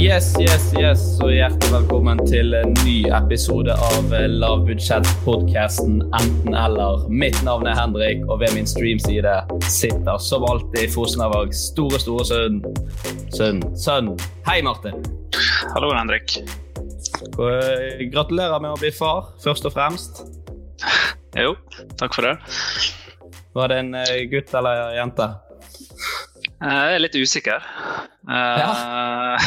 Yes, yes, yes, og hjertelig velkommen til en ny episode av Lavbudsjett-podkasten Enten eller. Mitt navn er Henrik, og ved min streamside sitter som alltid Fosnavågs store, store sønn. Sønn. Sønn. Hei, Martin. Hallo, Henrik. Og, eh, Gratulerer med å bli far, først og fremst. Jo, takk for det. Var det en eh, gutt eller jente? Eh, Jeg er litt usikker. Ja.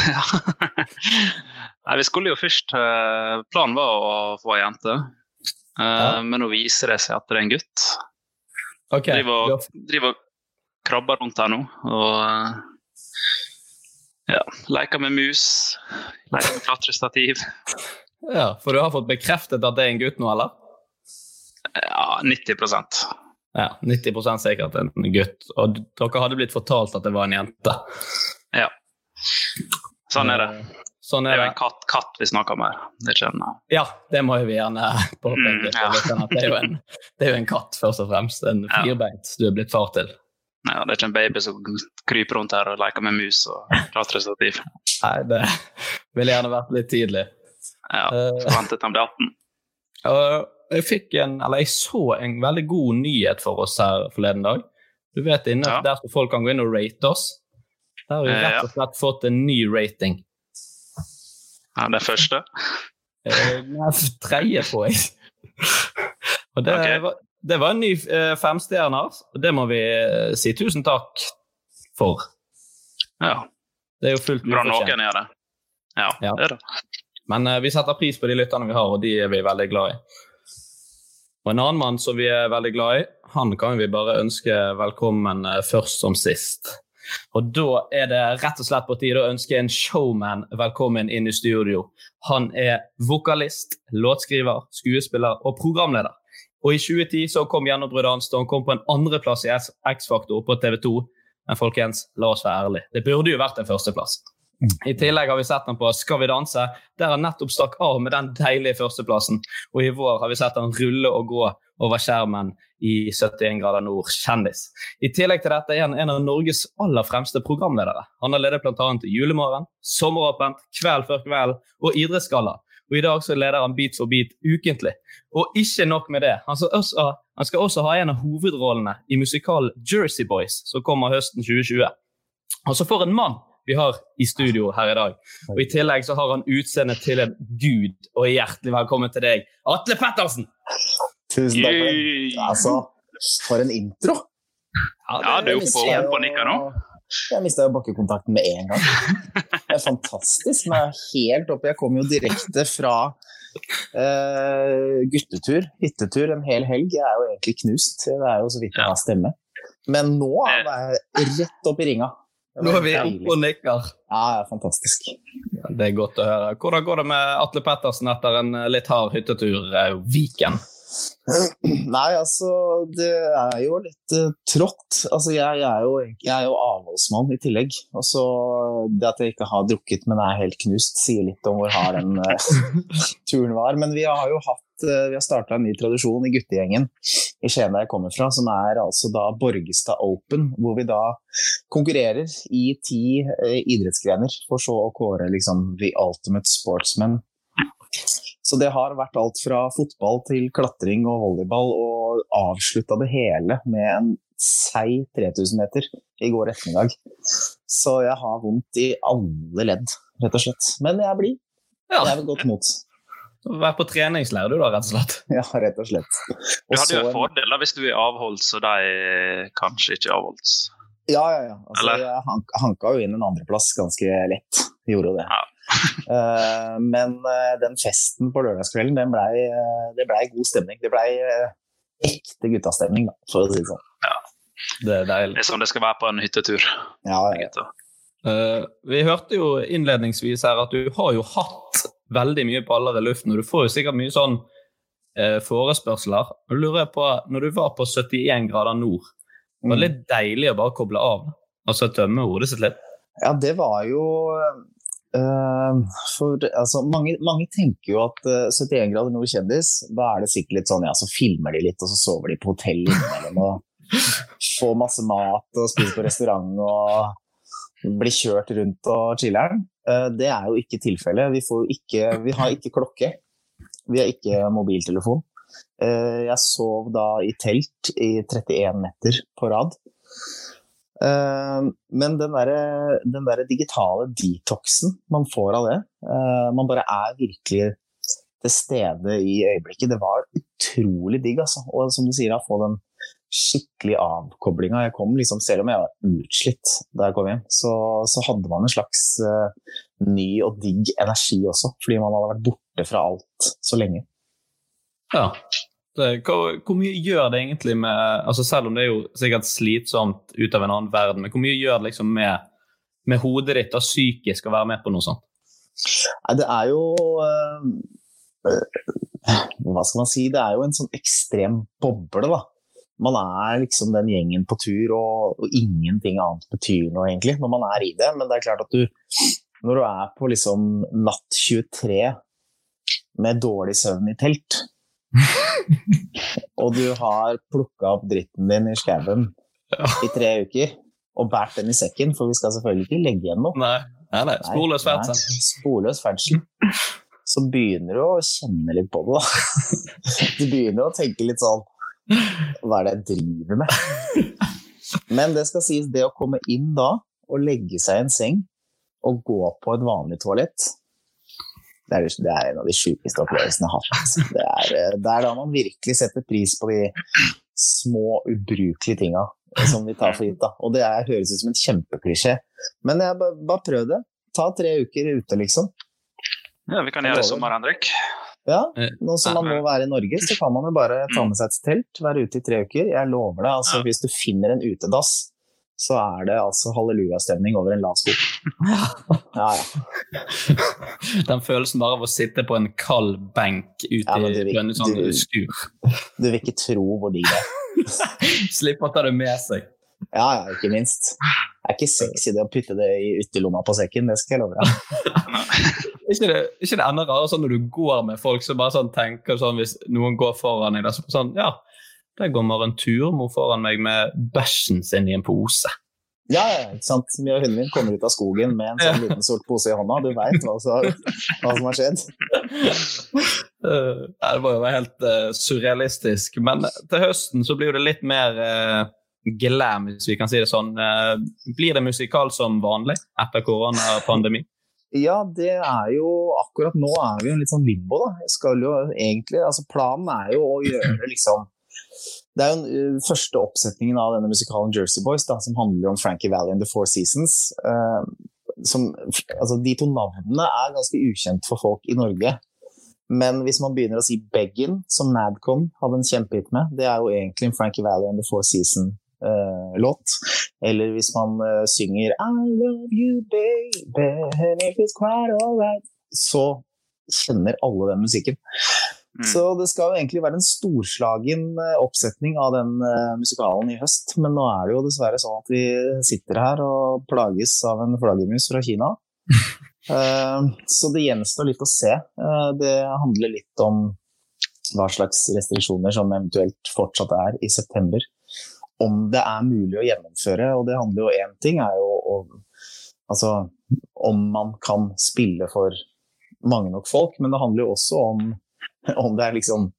Nei, vi skulle jo først Planen var å få ei jente, Ja. men nå viser det seg at det er en gutt. Ok. Driver driver og krabber rundt her nå og ja, leker med mus, leker med klatrestativ. Ja, For du har fått bekreftet at det er en gutt nå, eller? Ja, 90% Ja, 90% sikkert en gutt. Og dere hadde blitt fortalt at det var en jente. Ja. Sånn er det. Sånn Det er er jo en katt, katt vi snakker om her. Det kjenner. Ja, det må jo vi gjerne påpeke. Mm, ja. det, er en, det er jo en katt, først og fremst. En firbeint du er blitt far til. Ja, det er ikke en baby som kryper rundt her og leker med mus og klatrestativ. Nei, det ville gjerne vært litt tidlig. Ja, Eh, Forventet han ble 18. Uh, jeg fikk en, eller jeg så en veldig god nyhet for oss her forleden dag. Du vet inne Ja. der folk kan gå inn og rate oss. Der har vi Eh, rett og slett fått en ny rating. Ja, det første. Eh, Nei, tredje, tror jeg. Og det, Ok. var, det var en ny eh, femstjerner, det må vi eh, si tusen takk for. Ja, Det er jo fullt Bra noen gjør det. Ja, Ja. det er det. Men eh, vi setter pris på de lytterne vi har, og de er vi veldig glad i. Og en annen mann som vi er veldig glad i, han kan vi bare ønske velkommen eh, først som sist. Og da er det rett og slett på tide å ønske en showman velkommen inn i studio. Han er vokalist, låtskriver, skuespiller og programleder. Og i 2010 så kom gjennombruddet hans da han kom på en andreplass i X-Faktor på TV 2. Men folkens, la oss være ærlige. Det burde jo vært en førsteplass. I tillegg har vi sett han på Skal vi danse, der han nettopp stakk av med den deilige førsteplassen. Og i vår har vi sett han rulle og gå over skjermen i 71 grader nord, kjendis. I tillegg til dette er han en av Norges aller fremste programledere. Han har ledet bl.a. Julemorgen, Sommeråpent, Kveld før kveld og Idrettsgalla. Og i dag så leder han Beat for beat ukentlig. Og ikke nok med det. Han skal også, han skal også ha en av hovedrollene i musikalen Jersey Boys, som kommer høsten 2020. Altså for en mann vi har i studio her i dag. Og I tillegg så har han utseendet til en gud. Og hjertelig velkommen til deg, Atle Pettersen! Tusen takk for Altså, for en intro! Ja, du er jo på og nikker nå. Jeg mista bakkekontakten med en gang. Det er fantastisk. Men jeg er helt oppe. Jeg kom jo direkte fra uh, guttetur, hyttetur, en hel helg. Jeg er jo egentlig knust. Det er jo så vidt jeg har stemme. Men nå er jeg rett opp i ringa. Nå er vi oppe og nikker. Ja, ja, fantastisk. Det er godt å høre. Hvordan går det med Atle Pettersen etter en litt hard hyttetur eh, Viken? Nei, altså Det er jo litt uh, trått. Altså, jeg, jeg, er jo, jeg, er jo, avholdsmann i tillegg. Og så Det at jeg ikke har drukket, men er helt knust, sier litt om hvor hard den uh, turen var. Men vi har jo hatt uh, Vi har starta en ny tradisjon i guttegjengen i Skien der jeg kommer fra, som er altså da Borgestad Open. Hvor vi da konkurrerer i ti idrettsgrener, for så å kåre liksom the ultimate sportsman så det har vært alt fra fotball til klatring og volleyball, og avslutta det hele med en seig 3000 meter i går ettermiddag. Så jeg har vondt i alle ledd, rett og slett. Men jeg blir. Ja. Jeg er ved godt mot. Vær på treningsleir du da, rett og slett? Ja, rett og slett. Og du hadde jo en fordel da, hvis du er avholds, og de kanskje ikke er avholds. Ja, ja, ja. Altså, jeg hanka jo inn en andreplass ganske lett. Gjorde det. Ja. Uh, men uh, den festen på lørdagskvelden, den blei uh, det blei god stemning. Det blei ekte guttastemning, for å si det sånn. Ja. Det er deilig. Det er sånn det skal være på en hyttetur. Ja, ja. vi hørte jo innledningsvis her at du har jo hatt veldig mye baller i luften, og du får jo sikkert mye sånn forespørsler. Og lurer på, når du var på 71 grader nord, var det litt deilig å bare koble av? Altså tømme hodet sitt litt? Ja, det var jo uh, For altså, mange, mange, tenker jo at uh, 71 grader nord kjendis, da er det sikkert litt sånn ja, så filmer de litt, og så sover de på hotell innimellom og får masse mat og spiser på restaurant og blir kjørt rundt og chiller'n. Uh, det er jo ikke tilfellet. Vi, vi har ikke klokke. Vi har ikke mobiltelefon. Uh, jeg sov da i telt i 31 netter på rad. Eh, men den derre der digitale detoxen man får av det eh, Man bare er virkelig til stede i øyeblikket. Det var utrolig digg, altså. Og som du sier, å få den skikkelig avkoblinga. Jeg kom liksom, selv om jeg var utslitt da jeg kom hjem, så, så hadde man en slags uh, ny og digg energi også. Fordi man hadde vært borte fra alt så lenge. Ja. Hvor, hvor, mye gjør det egentlig med altså Selv om det er jo sikkert slitsomt ut av en annen verden, men hvor mye gjør det liksom med, med hodet ditt og psykisk å være med på noe sånt? Nei, det er jo øh, Hva skal man si? Det er jo en sånn ekstrem boble, da. Man er liksom den gjengen på tur, og, og ingenting annet betyr noe, egentlig, når man er i det. Men det er klart at du Når du er på liksom natt 23 med dårlig søvn i telt og du har plukka opp dritten din i skauen i tre uker og båret den i sekken, for vi skal selvfølgelig ikke legge igjen noe. Nei, nei, nei. Sporløs ferdsel. Sporløs ferdsel. Så begynner du å kjenne litt på det, da. Du begynner å tenke litt sånn Hva er det jeg driver med? Men det skal sies, det å komme inn da og legge seg i en seng og gå på et vanlig toalett det er, det er, en av de sjukeste opplevelsene jeg har hatt. Det er, eh, det er da man virkelig setter pris på de små, ubrukelige tinga som vi tar for gitt. Da. Og det er, høres ut som en kjempeklisjé, men jeg bare, bare prøv det. Ta tre uker ute, liksom. Ja, vi kan gjøre det i sommer, Henrik. Ja, nå som man må være i Norge, så kan man jo bare ta med seg et telt, være ute i tre uker. Jeg lover deg, altså, hvis du finner en utedass så er det altså hallelujastemning over en lav sko. Ja, ja. Den følelsen bare av å sitte på en kald benk ute ja, i en sånn skur. Du vil ikke tro hvor digg det er. Slippe å ta det med seg. Ja, ja, ikke minst. Det er ikke sexy det å putte det i ytterlomma på sekken, det skal jeg love deg. ikke, det, ikke det enda rarere sånn når du går med folk som bare sånn tenker sånn hvis noen går foran deg, sånn ja der går Maren turmor foran meg med bæsjen sin i en pose. Ja, ikke sant. Mia hunden min kommer ut av skogen med en sånn liten sort pose i hånda. Du veit hva, hva, som har skjedd. Uh, det var jo helt uh, surrealistisk. Men til høsten så blir det litt mer uh, glam, hvis vi kan si det sånn. blir det musikal som vanlig etter koronapandemi? Ja, det er jo Akkurat nå er vi jo litt sånn limbo, da. Jeg skal jo egentlig, altså Planen er jo å gjøre liksom det er jo den uh, første oppsetningen av denne musikalen Jersey Boys, da, som handler om Frankie Valley and The Four Seasons. Uh, som, altså, de to navnene er ganske ukjent for folk i Norge. Men hvis man begynner å si Beggin, som Madcon hadde en kjempehit med, det er jo egentlig en Frankie Valley and The Four Seasons uh, låt. Eller hvis man uh, synger I love you, baby, and it's quite alright, så kjenner alle den musikken. Mm. Så det skal jo egentlig være en storslagen uh, oppsetning av den uh, musikalen i høst. Men nå er det jo dessverre sånn at vi sitter her og plages av en flaggermus fra Kina. så det gjenstår litt å se. det handler litt om hva slags restriksjoner som eventuelt fortsatt er i september. Om det er mulig å gjennomføre, og det handler jo én ting er jo å Altså om man kan spille for mange nok folk, men det handler jo også om om det er liksom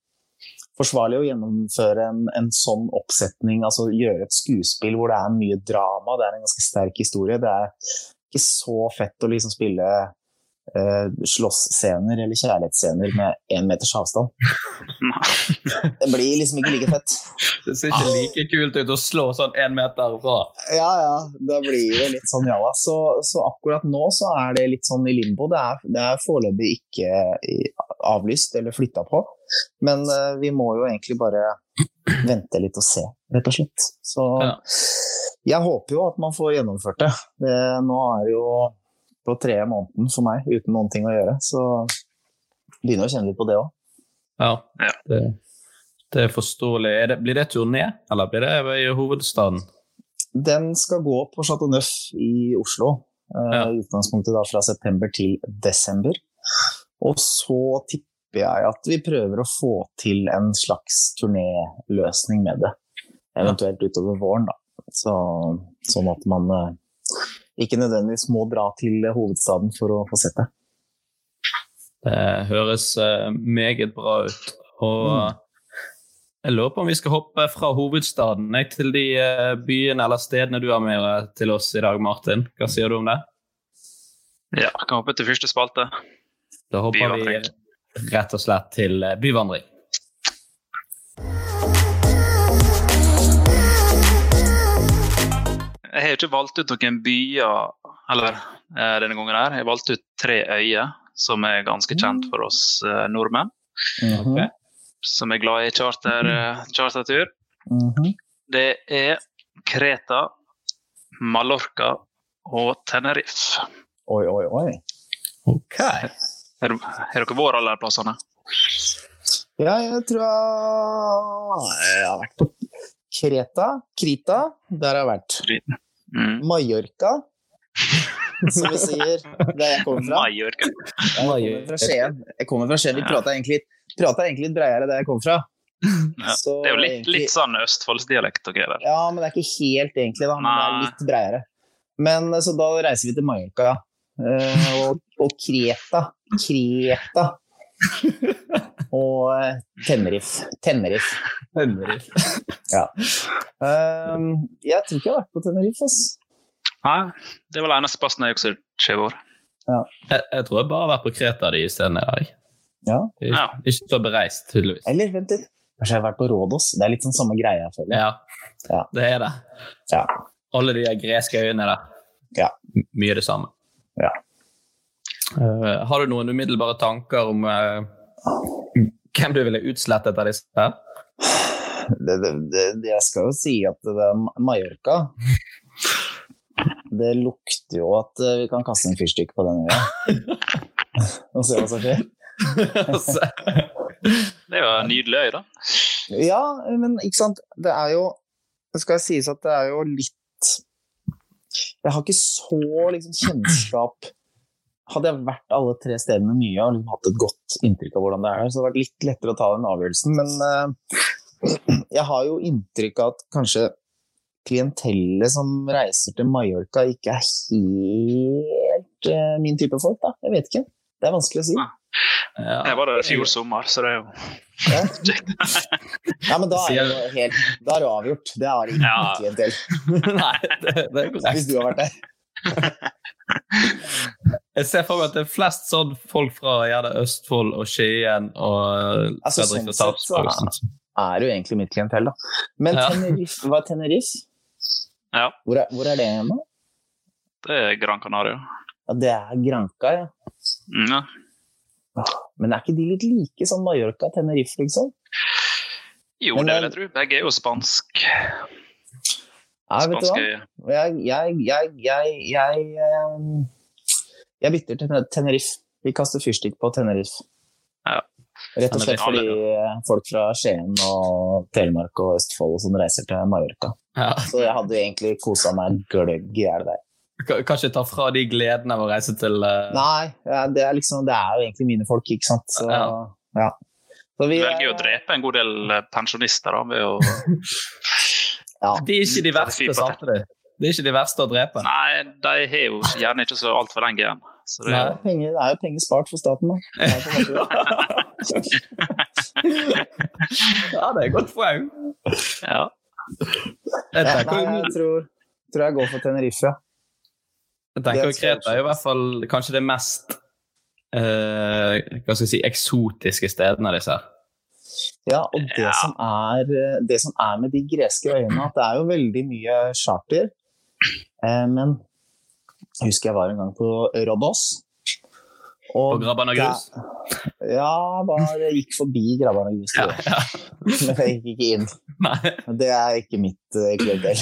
forsvarlig å gjennomføre en, en, sånn oppsetning, altså gjøre et skuespill hvor det er mye drama, det er en ganske sterk historie. Det er ikke så fett å liksom spille eh, slåssscener eller kjærlighetsscener med én meters avstand. det blir liksom ikke like fett. Det ser ikke like kult ut å slå sånn én meter fra. Ja, ja. Da blir det litt sånn jalla. Så, så, akkurat nå så er det litt sånn i limbo. Det er, det er foreløpig ikke avlyst eller flytta på. Men uh, vi må jo egentlig bare vente litt og se, rett og slett. Så ja. jeg håper jo at man får gjennomført det. det nå er det jo på tredje måneden for meg uten noen ting å gjøre. Så begynner å kjenne litt på det òg. Ja, det, det, er forståelig. Er det, blir det turné, eller blir det i hovedstaden? Den skal gå på Chateau Neuf i Oslo. Eh, ja. I utgangspunktet da fra september til desember. Og så tipper jeg at vi prøver å få til en slags turnéløsning med det. Eventuelt utover våren, da. Så, sånn at man eh, ikke nødvendigvis må dra til hovedstaden for å få sett det. Det høres eh, meget bra ut. Og mm. jeg lurer på om vi skal hoppe fra hovedstaden til de eh, byene eller stedene du har med til oss i dag, Martin. Hva sier du om det? Ja, jeg kan hoppe til første spalte. Da hopper vi rett og slett til eh, byvandring. Jeg har ikke valgt ut noen byer eller, denne gangen. her. Jeg har valgt ut tre øyer som er ganske kjent for oss uh, nordmenn. Mm -hmm. Som er glad i charter, chartertur. Mm -hmm. Det er Kreta, Mallorca og Tenerife. Oi, oi, oi. Ok. Har dere vært alle de plassene? Ja, jeg tror jeg, har vært på Kreta. Krita, der har jeg vært. Mm. Mallorca som vi sier der jeg kommer fra. Mallorca. Jeg kommer fra Skien. Jeg kommer fra Skien. Vi prata egentlig, prater egentlig litt breiere der jeg kommer fra. Ja, det er jo litt, litt sånn østfoldsdialekt og okay, greier. Ja, men det er ikke helt egentlig, da. Men det er litt breiere. Men så da reiser vi til Mallorca, ja. Uh, og, og, Kreta. Kreta. og uh, Tenerife. Tenerife. Tenerife. ja. Um, jeg tror ikke jeg har vært på Tenerife. ass. Nei, det var den eneste plassen jeg også har vært. Ja. Jeg, jeg, tror jeg bare har vært på Kreta de stedene i dag. Ja. Ikke, ikke så bereist, tydeligvis. Eller vent litt. Kanskje jeg har vært på Rådås. Det er litt sånn samme greie. Jeg føler. Ja, ja. det er det. Ja. Alle de greske øyene der. Ja. Mye det samme. Ja. Uh, har du noen umiddelbare tanker om uh, hvem du ville utslettet av disse? her? Det, det, det, jeg skal jo si at det er Mallorca. Det lukter jo at eh, vi kan kaste en fyrstikk på den øya. Og se hva som skjer. det er jo en nydelig øy, da. Ja, men ikke sant. Det er jo Det skal sies at det er jo litt Jeg har ikke så liksom, kjennskap Hadde jeg vært alle tre stedene mye og liksom hatt et godt inntrykk av hvordan det er, så hadde det vært litt lettere å ta den avgjørelsen. Men uh, jeg har jo inntrykk av at kanskje klientellet som reiser til Mallorca, ikke er helt uh, min type folk. da. Jeg vet ikke. Det er vanskelig å si. Ja. Jeg var der i fjor sommer, så det er jo ja. ja, men da er det jo helt Da er det avgjort. Det har ikke ja. klientell. Nei, det, det er korrekt. Hvis du har vært der. Jeg ser for meg at det er flest sånn folk fra gjerne Østfold og Skien og altså, Fredrik sånn Sarpsborg. så er jo egentlig mitt klientell, da. Men ja. Tenerife, hva er Tenerife? Ja. Hvor er, hvor er det nå? Det er Gran Canaria. Ja, det er Granca, ja. Mm, ja. Men er ikke de litt like som Mallorca og Tenerife, liksom? Jo, Men, det vil jeg tro. Begge er jo spansk. Ja, vet du hva? Jeg, jeg, jeg, jeg, jeg, eh, jeg bytter til Tenerife. Vi kaster fyrstikk på Tenerife. Ja. Rett og slett fordi folk fra Skien og Telemark og Østfold og sånn reiser til Mallorca. Ja. Så jeg hadde jo egentlig kosa meg gløgg i hjel der. Kan kan ikke ta fra de gledene av å reise til uh... Nei, det, er liksom, det er jo egentlig mine folk, ikke sant. Så, Ja. ja. Så vi, velger jo å drepe en god del eh, pensjonister da, ved å Ja. De er ikke de verste, samtidig. Det er ikke de verste å drepe. Nei, de har jo gjerne ikke så altfor lenge igjen. Så det, Det er, jo penger, det er jo penger spart for staten, da. Ja, det er et godt poeng. ja. Jeg Ja, nei, jeg tror, tror jeg går for Tenerife. ja. jeg tenker det Kreta er i hvert fall kanskje det mest eh, hva skal jeg si, eksotiske stedene av disse her. Ja, og det, Ja. Som er, det som er med de greske øyene, at det er jo veldig mye charter. Eh, men jeg husker jeg var en gang på. På Grabban og grus. der- Ja, bare gikk forbi Grabban og grus. Ja, ja. Men jeg gikk ikke inn. Nei. Det er ikke mitt uh, klubbdel.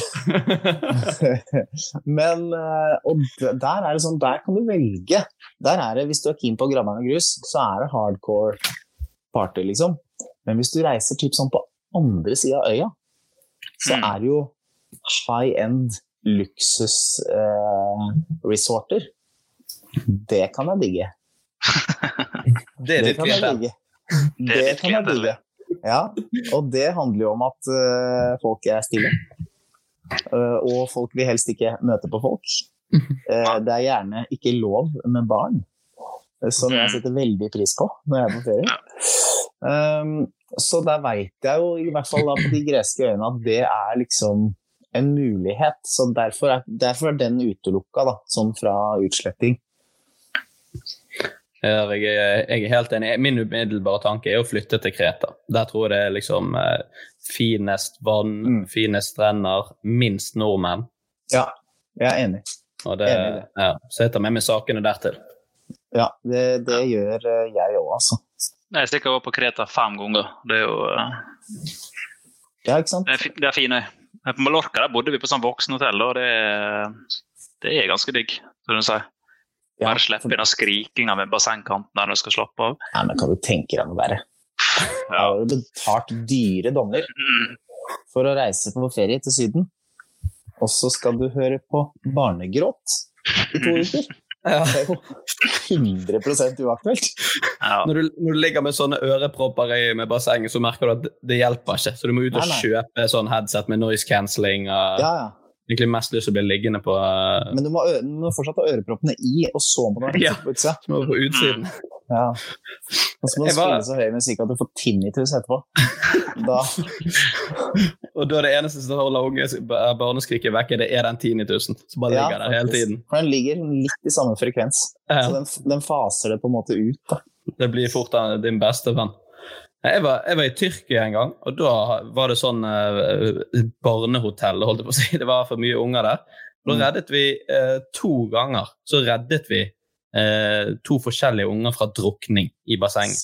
Men eh, og der er det sånn, der kan du velge. Der er det, Hvis du er keen på Grabban og grus, så er det hardcore party, liksom. Men hvis du reiser typ sånn på andre sida av øya, så Mm. er det jo high end luksusresorter. det kan jeg digge. Det er ditt klientell. digge. Det Det, kan jeg digge. Ja, og det handler jo om at uh, folk er stille. Uh, og folk vil helst ikke møte på folk. Uh, det er gjerne ikke lov med barn, eh, som jeg setter veldig pris på når jeg er på ferie. Um, så der veit jeg jo i hvert fall da på de greske øyene at det er liksom en mulighet. Så derfor er, derfor er den utelukka, da, sånn fra utsletting. Ja, Jeg er, jeg er helt enig. Min umiddelbare tanke er å flytte til Kreta. Der tror jeg det er liksom eh, finest vann, Mm. finest strender, minst nordmenn. Ja, jeg er enig. Og det, Enig det. ja, så jeg tar med meg sakene dertil. Ja, det, det gjør eh, jeg òg, altså. Jeg er sikkert over på Kreta fem ganger. Det er jo uh... Ja, ikke sant? det er, fi- det er fine. På Mallorca der bodde vi på sånn voksenhotell, og det det er ganske digg. Som du sier. Ja, Bare slippe unna skrikinga ved bassengkanten der du skal slappe av. Nei, men kan du tenke deg noe verre? Ja. har jo betalt dyre dommer Mm. for å reise på ferie til Syden. Og så skal du høre på barnegråt i to uker. Det er jo 100 uaktuelt. Ja. Når du, når du ligger med sånne ørepropper i med bassenget, så merker du at det- hjelper ikke. Så du må ut og Nei, nei. kjøpe sånn headset med noise cancelling. Og Ja, ja. Egentlig mest lyst til å bli liggende på, uh, Men du må, ø- du må fortsatt ha øreproppene i, og så må du ha headset på utsida. på utsiden. Ja. Og så må du spille så høy musikk at du får tinnitus etterpå. Da, Og da er det eneste som holder unge barneskriket vekke, det er den tinnitusen som bare Ja, ligger der hele tiden. For den ligger litt i samme frekvens. Ja. Så den, den faser det på en måte ut. Da. Det blir fort din beste venn. Jeg var, jeg var i Tyrkia en gang, og da var det sånn eh, barnehotell. holdt jeg på å si. Det var for mye unger der. Da Mm. reddet vi eh, to ganger så reddet vi eh, to forskjellige unger fra drukning i bassenget.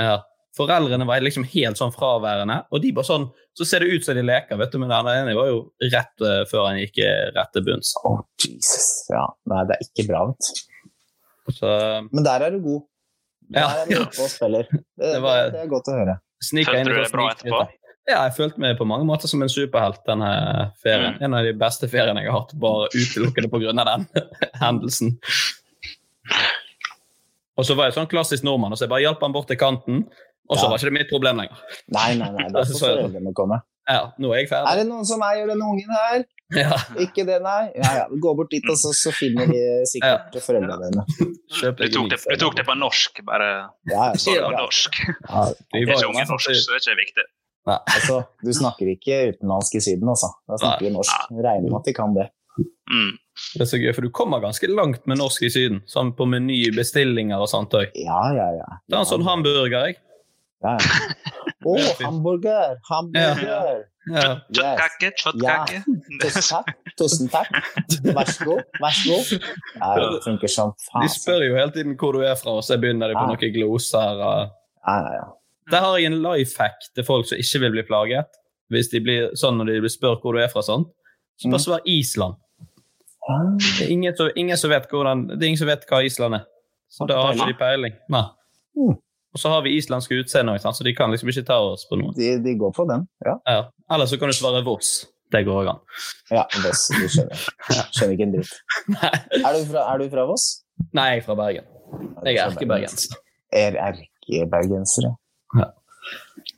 Ja. Foreldrene var liksom helt sånn fraværende, og de bare sånn, så ser det ut som de leker. vet du, Men den ene var jo rett uh, før han gikk rett til bunns. Oh, Jesus. Ja, nei, det er ikke bra, vet du. Så Men der er du god. Der Ja, er du god og spiller. Det, det, var- det er godt å høre. Følte du deg bra etterpå? Ja, jeg følte meg på mange måter som en superhelt denne ferien. Mm. En av de beste feriene jeg har hatt, bare utelukkende pga. den hendelsen. Og så var jeg sånn klassisk nordmann, og så jeg bare hjalp han bort til kanten. Og så Ja. var ikke det mitt problem lenger. Nei, nei, nei. Da får Så- foreldrene komme. Ja, nå er jeg Er det noen som eier denne ungen her? Ja, Ikke det, nei? Ja, ja. Gå bort dit, og så, så finner de sikkert foreldrene dine. Du tok, det, du tok det på norsk, bare Ja, ja, så det var norsk. ja. Vi Jeg er ikke unge norsk, så så det er ikke viktig. Altså, du snakker ikke utenlandsk i Syden, altså. Da snakker vi norsk. Regner med at de kan det. Mm. Det er så gøy, for du kommer ganske langt med norsk i Syden. Sånn på menybestillinger og sånt òg. Ja, ja, ja. Det er en sånn hamburger, jeg. ja, ja. Å, hamburger! Hamburger! Ja. Yes. Kjøttkake, kjøttkake. Tusen takk. Tusen takk. Vær så god. Vær så god. Ja, det funker som De faen. spør jo hele tiden hvor du er fra, og så begynner de på Ja. noen gloser. Og... Ja, ja, ja. Der har jeg en life hack til folk som ikke vil bli plaget. Hvis de blir sånn når de blir spurt hvor du er fra, sånn, Spørs hva Island. Det er ingen som, ingen som vet hvordan, det er ingen som vet hva Island er. Så da har ikke de peiling. Nei. Mm. Og så har vi islandske utseende, så de kan liksom ikke ta oss på noe. De, de går på den, ja. Ja. Eller så kan du svare Voss. Det går òg an. Ja, Voss. Du skjønner. Skjønner ikke en dritt. Er du fra, er du fra Voss? Nei, jeg er fra Bergen. Jeg er erkebergenser. Er ja.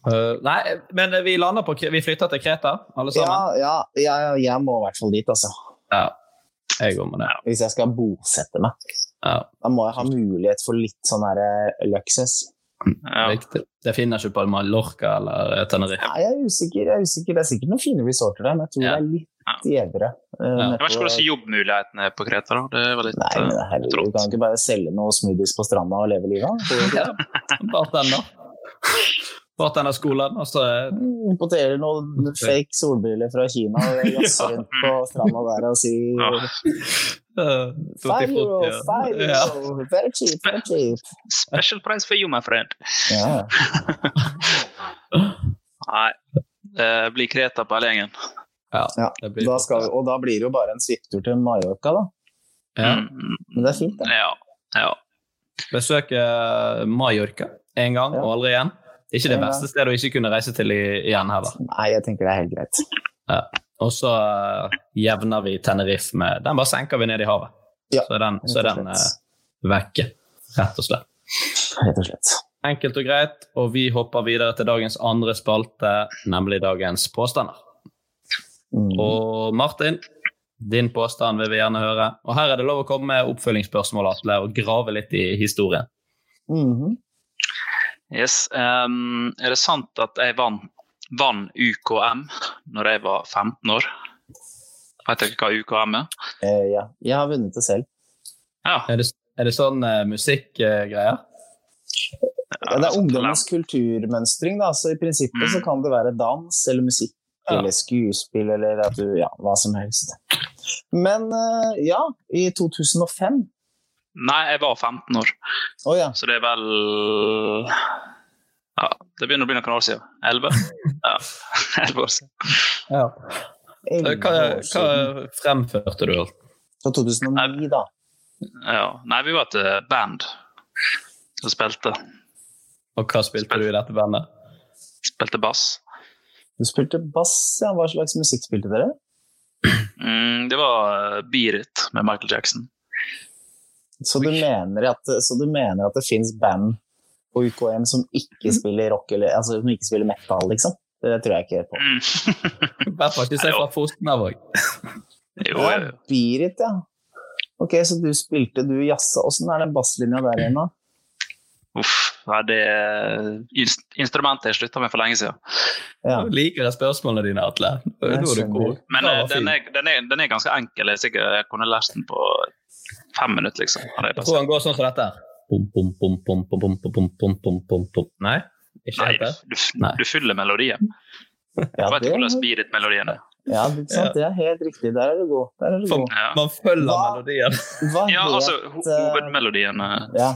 Uh, nei, men vi lander på Vi flytter til Kreta, alle Ja, sammen? ja, ja, jeg må i hvert fall dit, altså. Ja. Jeg går med det. Hvis jeg skal bosette meg. Ja. Da må jeg ha mulighet for litt sånn her eh, luksus. Ja. Det finner ikke på Mallorca eller Tenerife. Nei, jeg er usikker. jeg er usikker. Det er sikkert noen fine resorter der, men jeg tror Ja. det er litt gjevere. eh, Ja. nede Jeg vet ikke hvordan jobbmulighetene er på Kreta. da. Det var litt Nei, men eh, herregud, du kan ikke bare selge noe smoothies på stranda og leve livet? Ja, bare den det? Bartender. Bartenderskolen. Altså, Importerer noen fake solbriller fra Kina og jazze rundt på stranda der og sier uh, Five euro, five euro, very cheap, very cheap. Special price for you, my friend. Yeah. Nei, det blir Kreta på hele gjengen. Ja, Ja, det blir Da skal, og da blir det jo bare en svipptur til Mallorca, da. Ja. Mm, Men det er fint, det. ja. ja. Besøke Mallorca en gang Ja. og aldri igjen. Ikke det verste stedet å ikke kunne reise til i, igjen heller. Nei, jeg tenker det er helt greit. Og så uh, jevner vi Tenerife med Den bare senker vi ned i havet. Ja, så er den, så er den uh, vekke, rett og slett. Rett og slett. Enkelt og greit, og vi hopper videre til dagens andre spalte, nemlig dagens påstander. Mm. Og Martin, din påstand vil vi gjerne høre. Og her er det lov å komme med oppfølgingsspørsmål, Atle, og grave litt i historien. Mhm. Yes. Um, er det sant at jeg vant, vant UKM når jeg var 15 år? Vet dere hva UKM er? Uh, ja. Jeg har vunnet det selv. Ja. Er det, er det sånn uh, musikkgreier? Ja, det er ungdommens kulturmønstring, da. Så i prinsippet så kan det være dans eller musikk Ja. eller skuespill eller at du Ja, hva som helst. Men eh, ja, i 2005 Nei, jeg var 15 år, Oh, ja. så det er vel Ja, det begynner å bli noen år siden. 11? Ja, 11 år siden. Ja. Hva, hva fremførte du? Fra 2009, da. Ja. Nei, vi var et eh, band som spilte. Og hva spilte du i dette bandet? Spilte bass. Du spilte bass, ja. Hva slags musikk spilte dere? Mm, det var uh, Beat It med Michael Jackson. Så du mener at, så du mener at det fins band på UKM som ikke spiller rock, eller altså som ikke spiller metal, liksom? Det tror jeg ikke på. Bare I hvert fall ikke se fra Fosnavåg. jo, Ja, jo. Beat ja. Ok, så du spilte, du jazza. Åssen er den basslinja der igjen, da? Uff, ja, det instrumentet jeg slutta med for lenge siden. Ja. Jeg liker jeg spørsmålene dine, Atle. Nå er du god. Men eh, den, er, den, er, den er ganske enkel. Jeg, sikkert, jeg kunne lært den på fem minutter, liksom. Jeg tror han går sånn som dette. Nei? Ikke Nei, du, du fyller melodien. Ja, vet ikke hvordan spirit-melodien er. Ja, sant, det er helt riktig. Der er du god. Er du god. Ja. Man følger hva, melodien. Hva ja, altså hovedmelodien ja.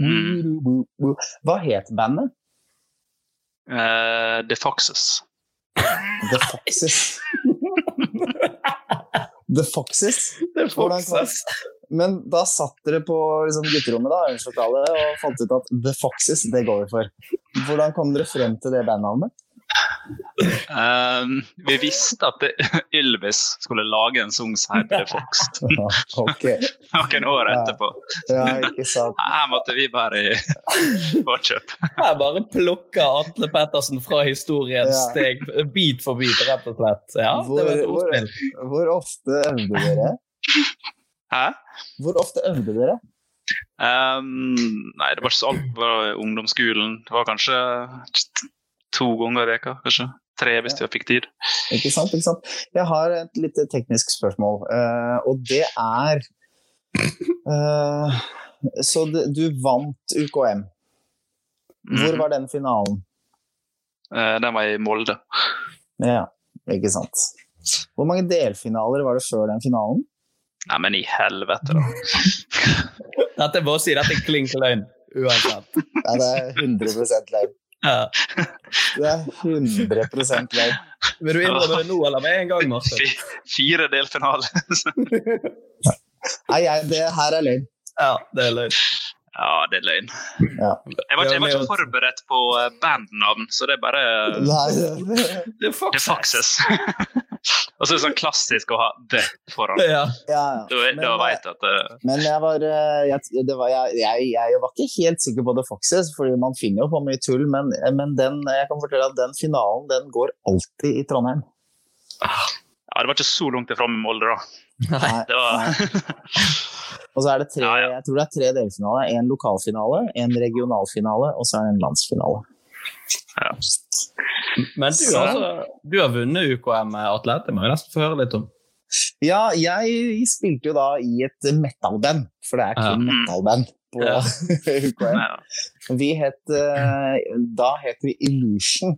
Mm. Hva het bandet? Uh, The Foxes. The Foxes. The Foxes? Kan- Foxes. Men da satt dere på liksom, gutterommet da, og fant ut at The Foxes, det går vi for. Hvordan kom dere frem til det bandnavnet? Eh, vi visste at det, Ylvis skulle lage en sang som heter The Fox ok, noen år etterpå. ja, ikke sant. Her måtte vi bare i forkjøp. Her bare plukker Atle Pettersen fra historien Ja. steg, bit for bit, rett og slett. Ja, det var Hvor, hvor, hvor ofte øvde dere? Hæ? Hvor ofte øvde dere? Um, nei, det var ikke så alt på ungdomsskolen. Det var kanskje to ganger i veka, kanskje. Tre hvis vi fikk tid. Ikke sant, ikke sant? Jeg har et litt teknisk spørsmål, eh, og det er eh, Så det, du vant UKM. Hvor Mhm. var den finalen? Eh, den var i Molde. Ja, ikke sant. Hvor mange delfinaler var det før den finalen? Nei, men i helvete, da. Dette bare si dette er klink løgn, uansett. Ja, det er 100 løgn. Ja. Det er 100 løgn. Vil du innrømme det nå eller med en gang, Martin? Fire delfinale. Nei, jeg, det her er løgn. Ja, det er løgn. Ja, det er løgn. Ja. Jeg var, ikke, jeg var ikke forberedt på eh, bandnavn, så det er bare Nei, Det er The Foxes. Og så er det sånn klassisk å ha det foran. Ja. ja, Da, Men, da vet at det, Men jeg var, eh, jeg, det var jeg, jeg, jeg var ikke helt sikker på The Foxes, fordi man finner jo på mye tull. Men, men den, jeg kan fortelle at den finalen den går alltid i Trondheim. ja, det var ikke så langt ifra med Molde, da. Nei, Det var, nei. Og så er det tre, Ja, ja. jeg tror det er tre delfinaler. En lokalfinale, en regionalfinale og så er det en landsfinale. Men du, altså, du har vunnet UKM Atlet, det må jeg nesten få høre litt om. Ja, jeg spilte jo da i et metal-band, for det er kun Ja. metal-band på Ja. UKM. Vi het, eh, da het vi Illusion.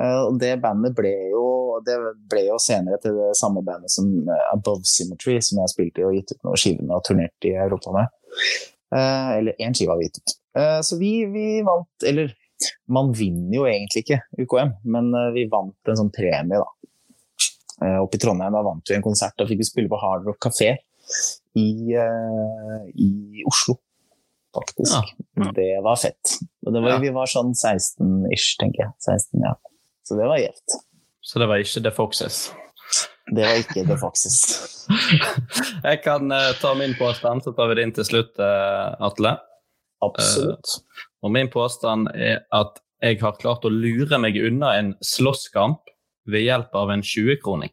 Eh, Og det bandet ble jo, det ble jo senere til det samme bandet som eh, Above Symmetry, som jeg spilte i og gitt ut noen skiver med og turnert i Europa med. Eh, Eller én skive har vi gitt ut. Eh, Så vi, vi vant, eller man vinner jo egentlig ikke UKM, men eh, vi vant en sånn premie, da. Eh, Oppe i Trondheim da vant vi en konsert, da fikk vi spille på Hard Rock Café i, eh, i Oslo, faktisk. Ja. Det var fett. Det var, Ja. Vi var sånn 16-ish, tenker jeg. 16, ja. Så det var gjevt. Så det var ikke The Foxes. Det var ikke The Foxes. Jeg kan uh, ta min påstand, så tar vi din til slutt, uh, Atle. Absolutt. Og min påstand er at jeg har klart å lure meg unna en slåsskamp ved hjelp av en 20-kroning.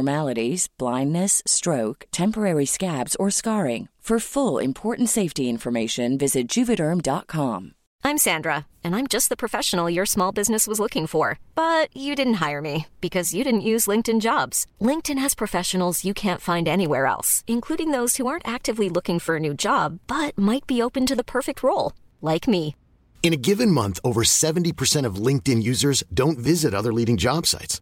blindness, stroke, temporary scabs, or scarring. For full important safety information, visit juvederm.com. I'm Sandra, and I'm just the professional your small business was looking for. But you didn't hire me because you didn't use LinkedIn jobs. LinkedIn has professionals you can't find anywhere else, including those who aren't actively looking for a new job but might be open to the perfect role, like me. In a given month, over 70% of LinkedIn users don't visit other leading job sites.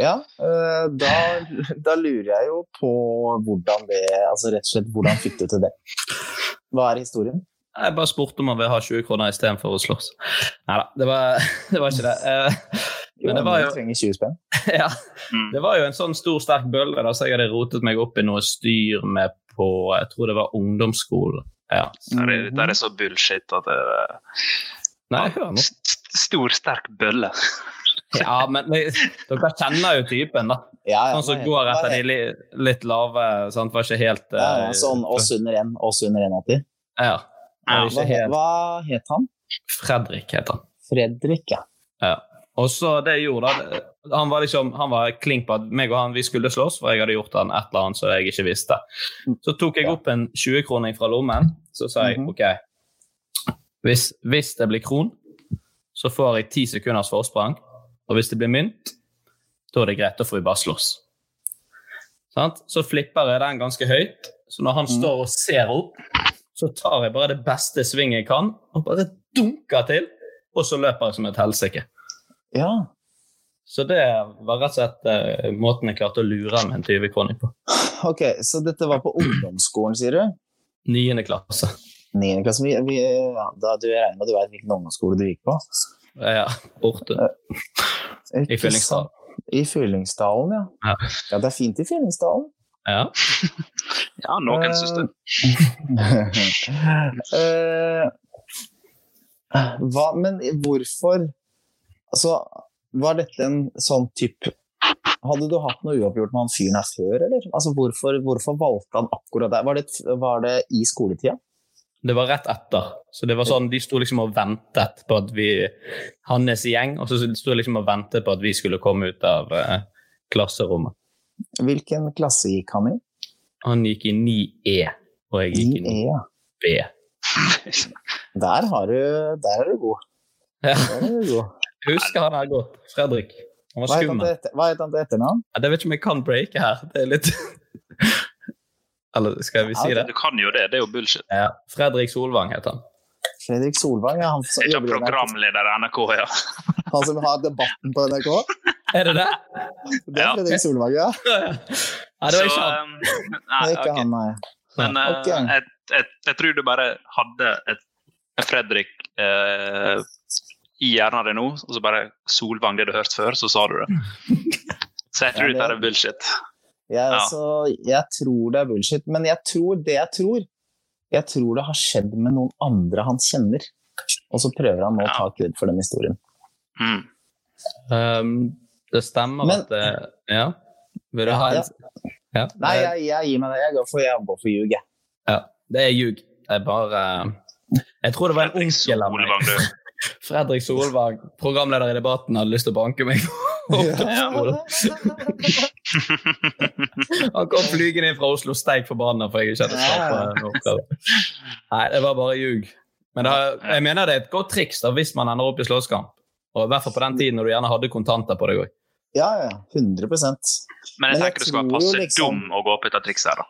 Ja, eh, da, da lurer jeg jo på hvordan det Altså rett og slett, hvordan fikk du til det? Hva er historien? Jeg bare spurte om han ville ha 20 kroner istedenfor å slåss. Nei da, det, var- det var ikke det. Eh, Men det var jo Du trenger 20 spenn. ja, det var jo en sånn stor, sterk bølle da, så jeg hadde rotet meg opp i noe styr med på Jeg tror det var ungdomsskolen. Ja. Det er, det er så bullshit at det er Nei, hør nå. st- Stor, sterk bølle. Ja, men dere kjenner jo typen, da. Ja, ja, Sånn som går etter de litt lave sant? Var ikke helt eh, ja, sånn oss under en, oss under 1,80. Ja. ja. Hva, helt hva het han? Fredrik het han. Fredrik, ja. Ja. Og så det jeg gjorde da, Han var liksom, han var klink på at meg og han vi skulle slåss, for jeg hadde gjort han et eller annet som jeg ikke visste. Så tok jeg opp en 20-kroning fra lommen, så sa jeg Mhm. OK hvis, hvis det blir kron, så får jeg ti sekunders forsprang. Og hvis det blir mynt, da er det greit, da får vi bare slåss. Sant? Så flipper jeg den ganske høyt, så når han står og ser opp, så tar jeg bare det beste svinget jeg kan, og bare dunker til, og så løper jeg som et helsike. Ja. Så det var rett og slett eh, måten jeg klarte å lure med en 20-kroning på. Ok, så dette var på ungdomsskolen, sier du? Niende klasse. 9. klasse. Vi, vi, ja, da, du regner med du vet hvilken ungdomsskole du gikk på? Ja, borte. I Fyllingsdalen. I Fyllingsdalen, ja. Ja. Ja, det er fint i Fyllingsdalen. Ja. Ja, noen syns det. Eh, hva, men hvorfor Altså, var dette en sånn type Hadde du hatt noe uoppgjort med han fyren her før, eller? Altså, hvorfor, hvorfor valgte han akkurat der? Var det, var det i skoletida? Det var rett etter. Så det var sånn, De sto liksom og ventet på at vi Hans gjeng, og så sto liksom og ventet på at vi skulle komme ut av eh, klasserommet. Hvilken klasse gikk han i? Han gikk i 9E, og jeg gikk i 9E, ja. 9B. Der, har du, der er du god. Ja. Der er du god. Husker han her godt. Fredrik. Han var skummel. hva het han til etternavn? Ja, det vet ikke om jeg kan breake her. Det er litt Eller skal vi si det? Du kan jo det, det er jo bullshit. Ja. Fredrik Solvang heter han. Fredrik Solvang, ja, han som Ikke programleder i NRK, ja. Han som har debatten på NRK? Er det det? Det er Ja. Fredrik Solvang, ja. Ja, det var ikke han. um, Det nei, er ikke han, nei. Men eh, Ok. jeg, jeg, jeg tror du bare hadde et, et Fredrik eh, i hjernen din nå, og så bare Solvang det du hørte før, så sa du det. Så jeg tror Ja, det- dette er bullshit. Jeg, Ja. altså, jeg tror det er bullshit, men jeg tror det jeg tror Jeg tror det har skjedd med noen andre han kjenner. Og så prøver han nå å ta kred for den historien. Mm. Um, det stemmer Men- at det, Ja? Vil du Ja, ha en ja. ja. Nei, jeg, jeg gir meg det. Jeg går for, jeg går for ljug, jeg. ja. Det er ljug. Jeg bare Jeg tror det var en onkel av meg. Solvang, du. Fredrik Solvang, programleder i Debatten, hadde lyst til å banke meg. Han kom flygende inn fra Oslo steik forbanna for jeg ikke hadde svart oppgave. Nei, det var bare ljug. Men det, jeg mener det er et godt triks da, hvis man ender opp i slåsskamp. Og I hvert fall på den tiden når du gjerne hadde kontanter på deg òg. Ja, ja. 100 Men jeg Men jeg tenker du skal være passe liksom- dum å gå opp etter trikset her, da.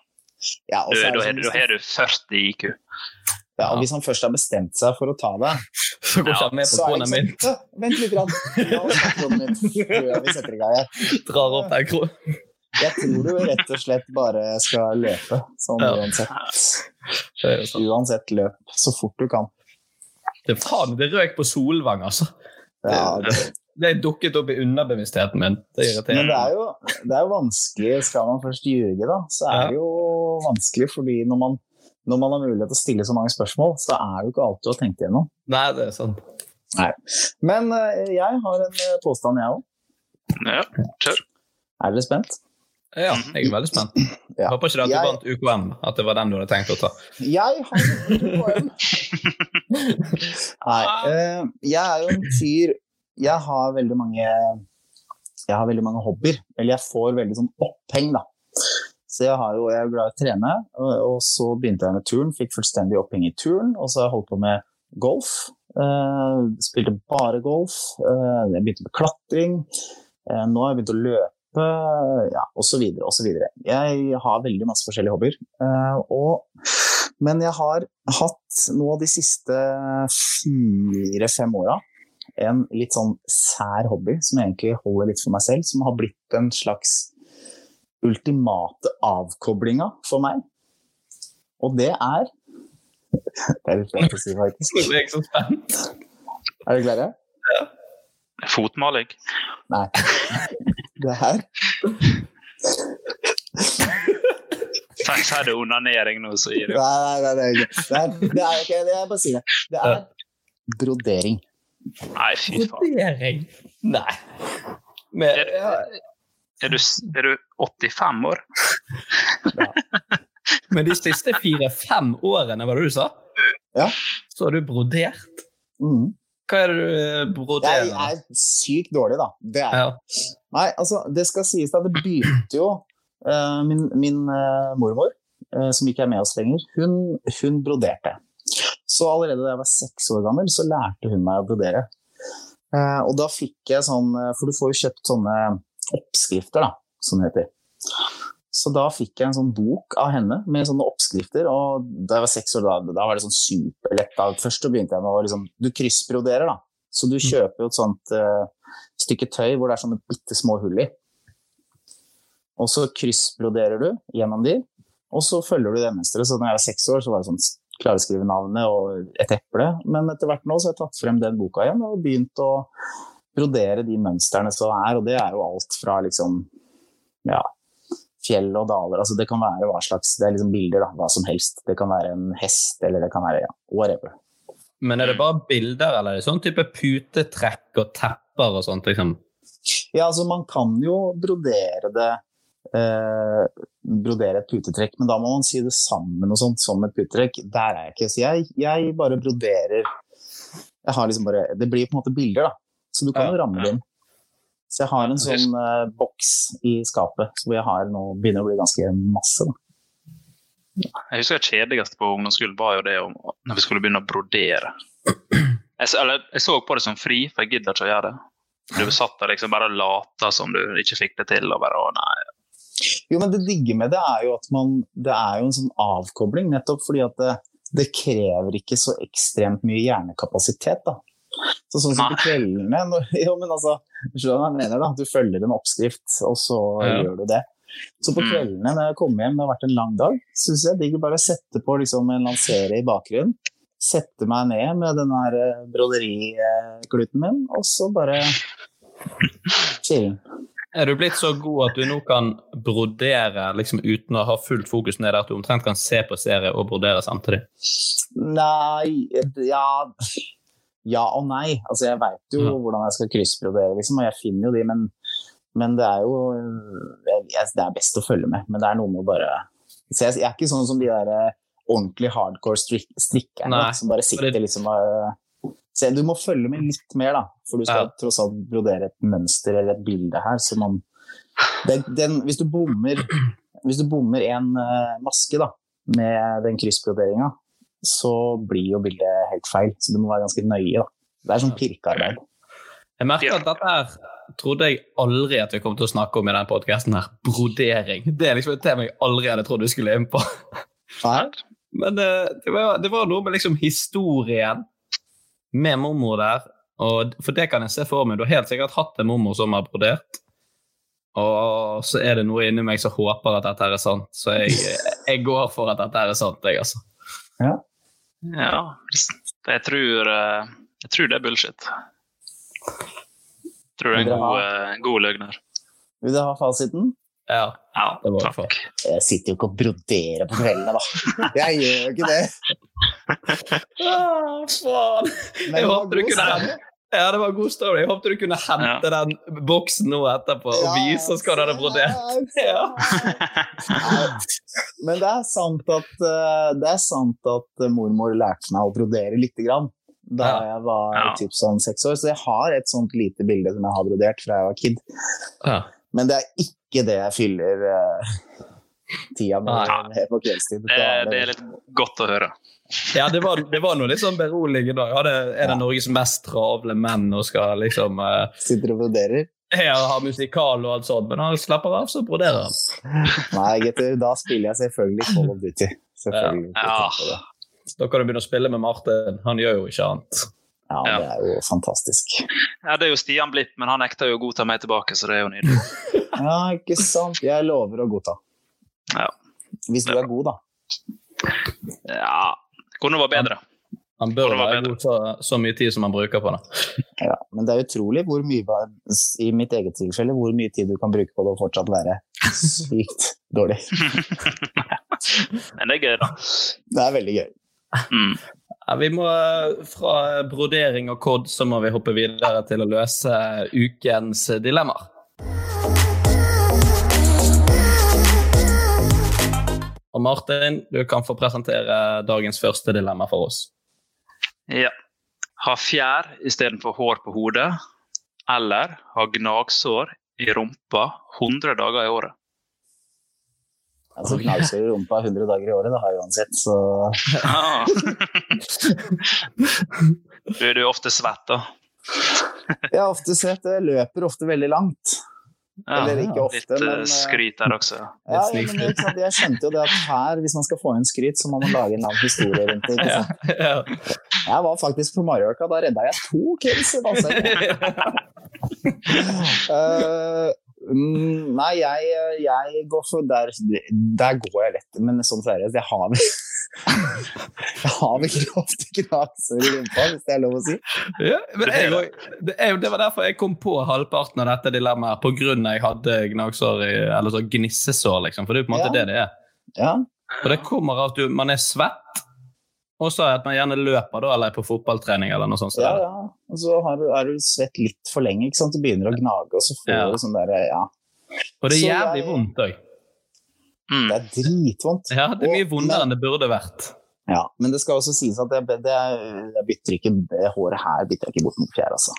ja, sånn, du- da har du 40 IQ. Ja, og Hvis han først har bestemt seg for å ta det, Så går ikke han med på kona er sånn Vent litt, grann. Min før vi setter i gang her. Drar opp den kronen. Jeg tror du rett og slett bare skal løpe, sånn Ja. uansett. Er. Uansett løp så fort du kan. Det, faen, det røk på Solvang, altså. Ja, det, Det dukket opp i underbevisstheten min. Det irriterer Men det er, jo, det er jo vanskelig, skal man først ljuge, da, så er det jo vanskelig fordi når man, når man har mulighet til å stille så mange spørsmål, så er det jo ikke alt du har tenkt igjennom. Nei, det er sant. Nei. Men eh, jeg har en eh, påstand, jeg òg. Ja, kjør. Er dere spent? Ja, jeg er veldig spent. Ja. Håper ikke det at du Jeg- vant UKM, at det var den du hadde tenkt å ta. Jeg har UKM. Nei, uh, jeg er jo en fyr Jeg har veldig mange Jeg har veldig mange hobbyer. Eller jeg får veldig sånn oppheng, da. Så jeg, jo, jeg er glad i å trene, og, så begynte jeg med turn. Fikk fullstendig oppheng i turn, og så har jeg holdt på med golf. Uh, spilte bare golf. Uh, jeg begynte med klatring. Uh, nå har jeg begynt å løpe, ja, osv., osv. Jeg har veldig masse forskjellige hobbyer. Og, men jeg har hatt nå de siste fire-fem åra en litt sånn sær hobby som jeg egentlig holder litt for meg selv, som har blitt en slags ultimate avkoblinga for meg. Og det er Det er litt lett å si, faktisk. Jeg er ikke så spent. Er dere klare? Fotmaling. Nei. Det her si det onanering nå, så gir du Nei, nei, nei, nei. Det er, det er ikke det er bare sier det. Det er brodering. Nei, fy faen. Brodering? Nei. Men, Er, er, du, er du 85 år? men de siste fire-fem årene, var det du sa? Ja. Så har du brodert? Mm. Hva er det du eh, broderer? Jeg er sykt dårlig, da. Det er Ja. Nei, altså, det skal sies at det begynte jo uh, Min, min uh, mormor, uh, som ikke er med oss lenger, hun, hun broderte. Så allerede da jeg var seks år gammel, så lærte hun meg å brodere. Eh, og da fikk jeg sånn For du får jo kjøpt sånne oppskrifter, da, som det heter. Så da fikk jeg en sånn bok av henne med sånne oppskrifter, og da jeg var seks år, da, da var det sånn superlett. Da. Først så begynte jeg med å liksom Du kryssbroderer, da. Så du kjøper jo et sånt uh, stykke tøy hvor det er sånne bitte små hull i. Og så kryssbroderer du gjennom de, og så følger du det mønsteret. Så da jeg var seks år, så var det sånn klare å skrive navnet og et eple. Men etter hvert nå så har jeg tatt frem den boka igjen og begynt å brodere de mønstrene som er, og det er jo alt fra liksom ja, fjell og daler. Altså det kan være hva slags Det er liksom bilder, da, hva som helst. Det kan være en hest, eller det kan være ja, whatever. Men er det bare bilder, eller er det sånn type putetrekk og tepper og sånt? liksom? Ja, altså man kan jo brodere det eh, Brodere et putetrekk, men da må man si det sammen og sånt som et putetrekk. Der er jeg ikke. Så jeg, jeg bare broderer jeg har liksom bare, Det blir på en måte bilder, da. Så du kan jo ramme det inn. Så jeg har en sånn uh, boks i skapet hvor jeg har noe, begynner å bli ganske masse. da. Jeg husker det kjedeligste på ungdomsskolen var jo det om når vi skulle begynne å brodere. Jeg, eller, jeg så på det som fri, for jeg gidder ikke å gjøre det. Du satt der liksom bare og lata som du ikke fikk det til. og bare, å nei. Jo, men det digge med det er jo at man Det er jo en sånn avkobling, nettopp fordi at det, det krever ikke så ekstremt mye hjernekapasitet, da. Så sånn som på kveldene når, Jo, men altså, skjønner hva jeg mener, da? Du følger en oppskrift, og så Ja. gjør du det. Så på Mm. kveldene når jeg kommer hjem, det har vært en lang dag, syns jeg digger bare å sette på liksom en lansere i bakgrunnen. Sette meg ned med den her eh, broderikluten min, og så bare chille. Er du blitt så god at du nå kan brodere liksom uten å ha fullt fokus ned der at du omtrent kan se på serie og brodere samtidig? Nei Ja, ja og nei. Altså, jeg veit jo Ja. hvordan jeg skal kryssbrodere, liksom, og jeg finner jo de, men, men det er jo jeg, Det er best å følge med, men det er noe med å bare Så jeg, jeg er ikke sånn som de der eh, ordentlig hardcore strik, strikkerne som bare sitter det- liksom og så Du må følge med litt mer, da, for du skal Ja. tross alt brodere et mønster eller et bilde her. Så man, den, den, hvis du bommer hvis du bommer en eh, maske da, med den kryssbroderinga, så blir jo bildet helt feil. Så du må være ganske nøye. Da. Det er sånn pirkearbeid. Jeg merker at dette her trodde jeg aldri at vi kom til å snakke om i denne podkasten. Brodering. Det er liksom et tema jeg aldri hadde trodd du skulle inn på. Men eh, det, var, det var noe med liksom historien med mormor der. Og, for det kan jeg se for meg. Du har helt sikkert hatt en mormor som har brodert. Og så er det noe inni meg som håper at dette er sant. Så jeg, jeg går for at dette er sant, jeg, altså. Ja. Ja, jeg tror, eh, jeg tror det er bullshit. Jeg tror det er en god, eh, god løgner. Vil du ha fasiten? Ja, Ja, det var det takk. for. Jeg sitter jo ikke og broderer på kveldene, da. Jeg gjør jo ikke det. Ah, faen! Men Jeg håper du ikke kunne. Ja, det var en god story. Jeg håpte du kunne hente den boksen nå etterpå og Ja, vise oss hva du hadde brodert. Ja. Men det er sant at, eh, det er sant at eh, mormor lærte meg å brodere lite grann da Ja. jeg var Ja. typ sånn seks år. Så jeg har et sånt lite bilde som jeg har brodert fra jeg var kid. Ja. Men det er ikke det jeg fyller uh, tida med, med på kveldstid. Det, det er litt godt å høre. Ja, det var, det var noe litt sånn beroligende. Ja, det, er det Norges mest travle menn og skal liksom uh, Sitter og broderer? ja, har musikal og alt sånt, men han slapper av, så broderer han. Nei, gutter, da spiller jeg selvfølgelig Call of Duty. Selvfølgelig. Ja. Da kan du begynne å spille med Martin. Han gjør jo ikke annet. Ja, det er jo fantastisk. Ja, Det er jo Stian Blipp, men han nekter jo å godta meg tilbake, så det er jo nydelig. Ja, ikke sant. Jeg lover å godta. Ja. Hvis du er god, da. Ja Kunne vært bedre. Han bør være god så, så mye tid som han bruker på det. Ja, men det er utrolig hvor mye, i mitt eget tilfelle, hvor mye tid du kan bruke på det og fortsatt være sykt dårlig. Men det er gøy, da. Det er veldig gøy. Mm. Ja, vi må, fra brodering og kod så må vi hoppe videre til å løse ukens dilemmaer. Og Martin, du kan få presentere dagens første dilemma for oss. Ja. Ha fjær istedenfor hår på hodet, eller ha gnagsår i rumpa 100 dager i året. Altså, Gnagsår i rumpa 100 dager i året, det har jeg uansett, så Ah. Du er jo ofte svett, da. Jeg er ofte svett, og Jeg løper ofte veldig langt. Ja, Eller ikke ofte, Litt eh, men, eh, skryt der også. Ja, ja, men ikke? Jeg skjønte jo det at her, hvis man skal få inn skryt, så må man lage en lang historie rundt det. ikke sant? Ja. Jeg var faktisk på Mallorca, da redda jeg to kids i basseng. Eh, mm, nei, jeg, jeg går for der, der går jeg lett, men sånn seriøst, jeg har vel Jeg har vel lov til knaser i rumpa, hvis det er lov å si. Ja, men jeg, det, er det var derfor jeg kom på halvparten av dette dilemmaet, av jeg hadde gnagsår i, eller så gnissesår, liksom. For det er jo på en måte Ja. det det er. Ja, Og det kommer av at du, man er svett, og så at man gjerne løper da, eller er på fotballtrening eller noe sånt. Så ja, ja. Og så har du, er du svett litt for lenge, ikke sant? Du begynner å gnage, og så får Ja. du sånn derre Ja. Og det er Så jævlig jeg- vondt òg. Mm. Det er dritvondt. Ja, det er mye Og- vondere men- enn det burde vært. Ja, men det skal også sies at jeg, det, jeg bytter ikke det håret her bytter jeg ikke bort mot fjær, altså.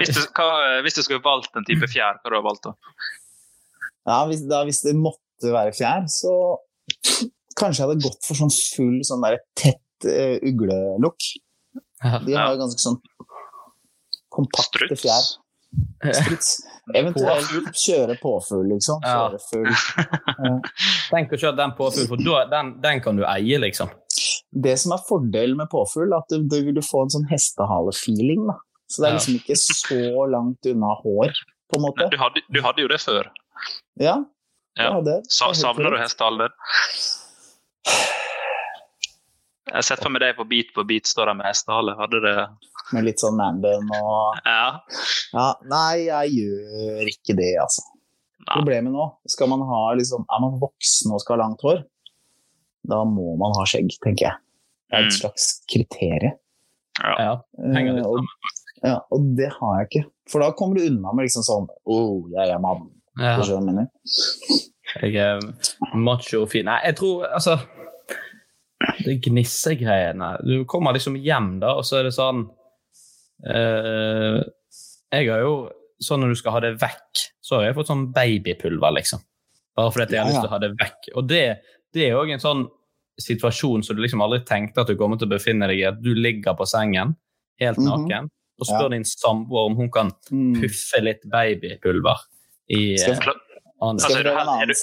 Hvis du, hva, hvis du skulle valgt en type fjær, hva du har valgt da? Ja, hvis, da, hvis det måtte være fjær, så kanskje jeg hadde gått for sånn full sånn der tett uh, uglelukk. De har jo ganske sånn kompakte Struts? fjær. Struts. Eventuelt kjøre påfugl, liksom. Kjøre fugl. Tenk å kjøre den påfuglen, for da, den, den kan du eie, liksom. Det som er fordelen med påfugl, er at du, du vil du få en sånn hestehale-feeling. da. Så det er liksom ikke så langt unna hår, på en måte. Du hadde, du hadde jo det før. Ja, Ja. Sa, det er savner du hestehalen din? Jeg har sett for meg deg på Beat på Beat står der med hestehale. Hadde det Med litt sånn manbun og Ja. ja, Nei, jeg gjør ikke det, altså. Ja. Problemet nå, skal man ha liksom, er man voksen og skal ha langt hår, da må man ha skjegg, tenker jeg. Det er et Mm. slags kriterium. Ja, henger litt Eh, og, ja, og det har jeg ikke. For da kommer du unna med liksom sånn oh, jeg er mann. Ja. Skjønner hva jeg mener? Jeg er macho og fin. Nei, jeg tror altså Det gnissegreiene Du kommer liksom hjem, da, og så er det sånn eh, Jeg har jo Sånn når du skal ha det vekk, så har jeg fått sånn babypulver, liksom. Bare fordi at jeg har Ja, lyst til å ha det vekk. Og det, det er òg en sånn situasjon som du liksom aldri tenkte at du kommer til å befinne deg i. At du ligger på sengen helt Mhm. naken og spør Ja. din samboer om hun kan Mm. puffe litt babypulver i Skal eh. Skal Altså, er, du helt, er, du,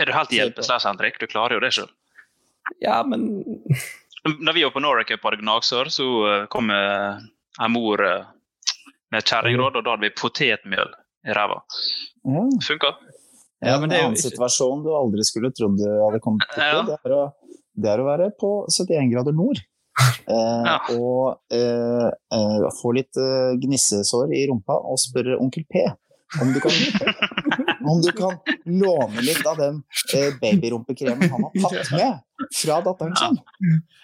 er du helt hjelpeløs, Henrik? Du klarer jo det sjøl. Ja, men Da vi var på Norway Cup og hadde gnagsår, så eh, kom eh, en mor eh, med kjerringråd, og da hadde vi potetmjøl i ræva. Mm. Funka. Ja, men det er jo en annen ikke- situasjon du aldri skulle trodd du hadde kommet til. Ja. Det, er å, det er å være på 71 grader nord. Eh, Ja. Og eh, eh, få litt eh, gnissesår i rumpa og spørre onkel P om du kan, om du kan låne litt av den eh, babyrumpekremen han har tatt med fra datteren sin.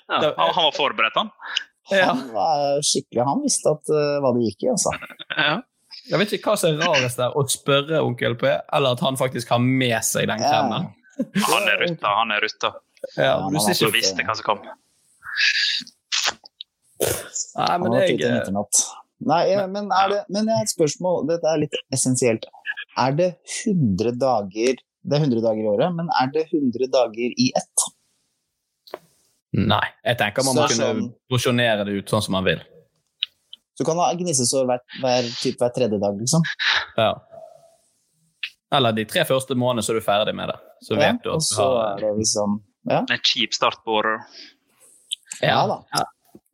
Ja, han, han var forberedt, han. Ja. Han var skikkelig, han visste at, uh, hva det gikk i, altså. Ja. Jeg vet ikke hva som er rarest der, å spørre onkel P, eller at han faktisk har med seg den Ja. kremen. Han er rutta, han er rutta. Ja, Ja, du han ikke visste hva som kom. Nei, Han men jeg vinternatt. Nei, eh, men er det Men jeg har et spørsmål, dette er litt essensielt. Er det 100 dager Det er 100 dager i året, men er det 100 dager i ett? Nei. Jeg tenker man må kunne sånn- porsjonere det ut sånn som man vil. Så du kan ha gnissesår hver, hver, typ hver tredje dag, liksom. Ja. Eller de tre første månedene så er du ferdig med det. Så Ja, vet du at du så har er det liksom Ja, En kjip start på året. ja da. Ja.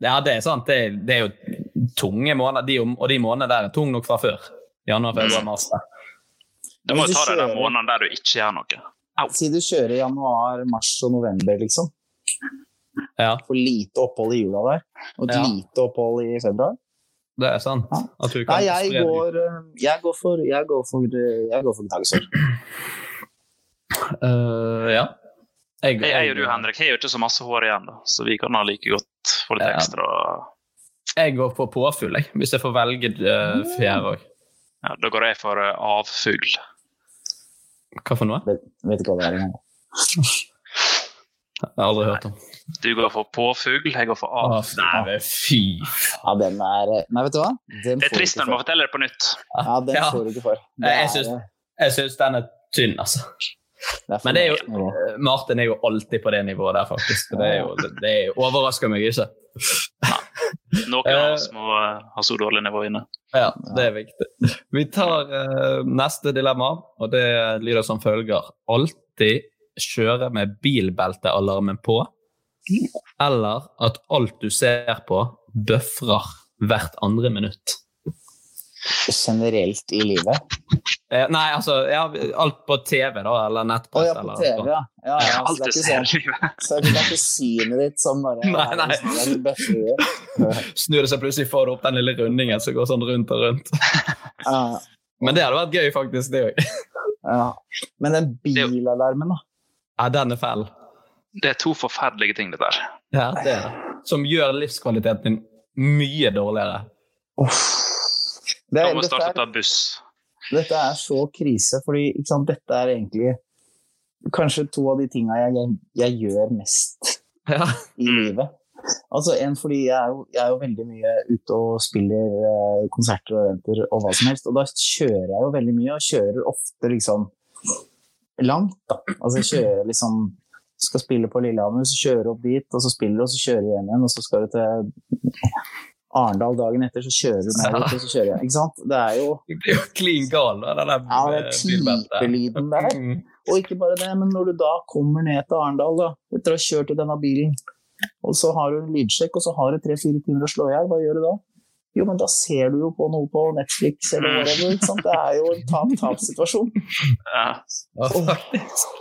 Ja, det er sant. Det er, det er jo tunge måneder, de, og de månedene der er tunge nok fra før. Januar, februar, Mm. mars. der. Du må jo ta deg den måneden der du ikke gjør noe. Si du kjører januar, mars og november, liksom. Ja, For lite opphold i jula der, og Ja. lite opphold i februar. det er sant. At du kan Nei, jeg går, eh, jeg går for Jeg går for, eh, jeg går for gnagsår. Uh, ja. Jeg, Jeg, jeg og du, Henrik, har jo ikke så masse hår igjen, da, så vi kan ha like godt få litt Ja. ekstra. jeg går for påfugl, jeg, hvis jeg får velge uh, fjær òg. Ja, da går jeg for uh, avfugl. Hva for noe? Vet, vet ikke hva det er engang. Jeg har aldri hørt om. Du går for påfugl, jeg går for av. Nei, men fy Ja, den er eh, Nei, vet du hva? Den Det er trist når du må fortelle det på nytt. Ja, den Ja. får du ikke for. Er, syns- eh, Jeg syns den er tynn, altså. det Men det er jo, eh, Martin er jo alltid på det nivået der, faktisk. Det, er jo, det er overrasker meg ikke. Noen av oss må uh, ha så dårlig nivå inne. Ja, det er viktig. Vi tar uh, neste dilemma, og det lyder som følger. Alltid kjøre med bilbeltealarmen på, eller at alt du ser på, bøfrer hvert andre minutt. Generelt i livet. Eh, nei, altså ja, alt på TV, da, eller Å Oh, ja, på eller TV, sånn. ja. ja, ja så Alt du ser sånn i livet. Så det er ikke synet ditt som bare Nei, nei. sånn bøffer. Snur det seg plutselig, får du opp den lille rundingen som går sånn rundt og rundt. Ja, Men det hadde vært gøy, faktisk, det òg. ja. Men den bilalarmen, da. Ja, den er fæl. Det er to forferdelige ting, dette her. Ja, det er det. Som gjør livskvaliteten din mye dårligere. Uff. Det, Da må vi starte å ta buss. dette er så krise, fordi ikke sant, dette er egentlig kanskje to av de tinga jeg, jeg, jeg gjør mest Ja. i livet. Altså en fordi jeg er, jo, jeg er jo veldig mye ute og spiller eh, konserter og eventer og hva som helst, og da kjører jeg jo veldig mye, og kjører ofte liksom langt, da. Altså jeg kjører liksom skal spille på Lillehammer, så kjører du opp dit, og så spiller du, og så kjører du hjem igjen, og så skal du til Arendal dagen etter, så kjører du ned dit, og så kjører jeg. Ikke sant? Det er jo Du blir jo klin gal av den der ja, er eh, pipelyden der. Mm. Og ikke bare det, men når du da kommer ned til Arendal, da, etter å ha kjørt i denne bilen, og så har du en lydsjekk, og så har du tre-fire timer å slå i hjel, hva gjør du da? Jo, men da ser du jo på noe på Netflix eller whatever. Ikke sant? Det er jo en tap-tap-situasjon. Ja, faktisk.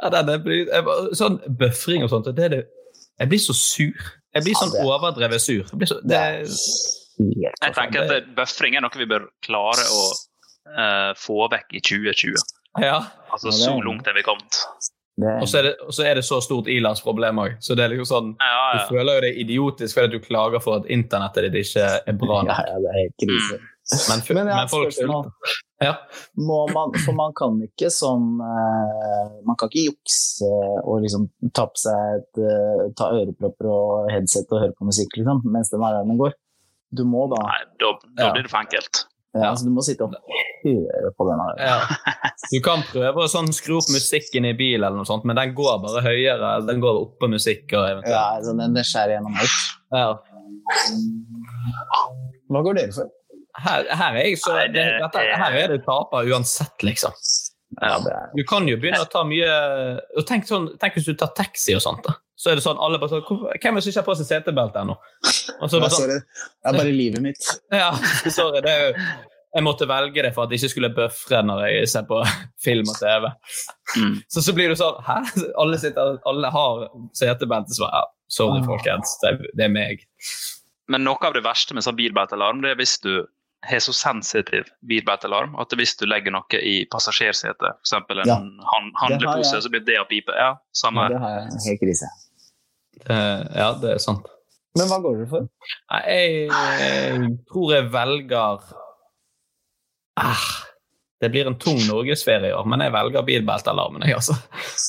Ja, den er jeg, sånn bøfring og sånt, det er det Jeg blir så sur. Jeg blir sånn overdrevet sur. Jeg, blir så, det, er Jeg tenker at bøfring er noe vi bør klare å uh, få vekk i 2020. ja. Altså, så langt er vi kommet. Og så er det, så er det så stort ilandsproblem òg. Så det er liksom sånn Ja, Du ja. føler jo det idiotisk fordi du klager for at internettet ditt ikke er bra nok. ja, det er krise. Men, Men jeg men folk sulter. Ja. Må man, for man kan ikke sånn eh, Man kan ikke jukse og liksom ta på seg et, eh, ta ørepropper og headset og høre på musikk liksom, mens den alarmen går. Du må da Nei, da, da blir det for enkelt. ja, altså, du må sitte og høre på den her. Ja. Du kan prøve å sånn skru opp musikken i bil, eller noe sånt, men den går bare høyere. Den går oppå musikk og Ja, altså, den, den skjærer gjennom alt. Ja. Hva går dere for? Her, her, er jeg så, Nei, det, det dette, er- her er det taper uansett, liksom. Ja. det Du kan jo begynne å ta mye og tenk, sånn, tenk hvis du tar taxi og sånt. da. Så er det sånn, alle bare sånn, Hvem er det som ikke har på seg setebelte ennå? Sånn, sorry. Det er bare livet mitt. ja, sorry, det er jo jeg måtte velge det for at jeg ikke skulle bøfre når jeg ser på film og TV. Mm. Så, så blir det sånn Hæ? Alle, sitter, alle har setebelte, så bare, ja, sorry, folkens. Det, er- det er meg. Men noe av det verste med sånn bilbeltealarm, det er hvis du har så sensitiv bilbeltealarm at hvis du legger noe i passasjersetet, f.eks. en Ja. han, handlepose, så blir det å pipe. Ja, samme Det har jeg helt krise. Uh, ja, det er sant. Men hva går dere for? Jeg, jeg tror jeg velger ah, Det blir en tung norgesferie i år, men jeg velger bilbeltealarmen. Jeg, altså.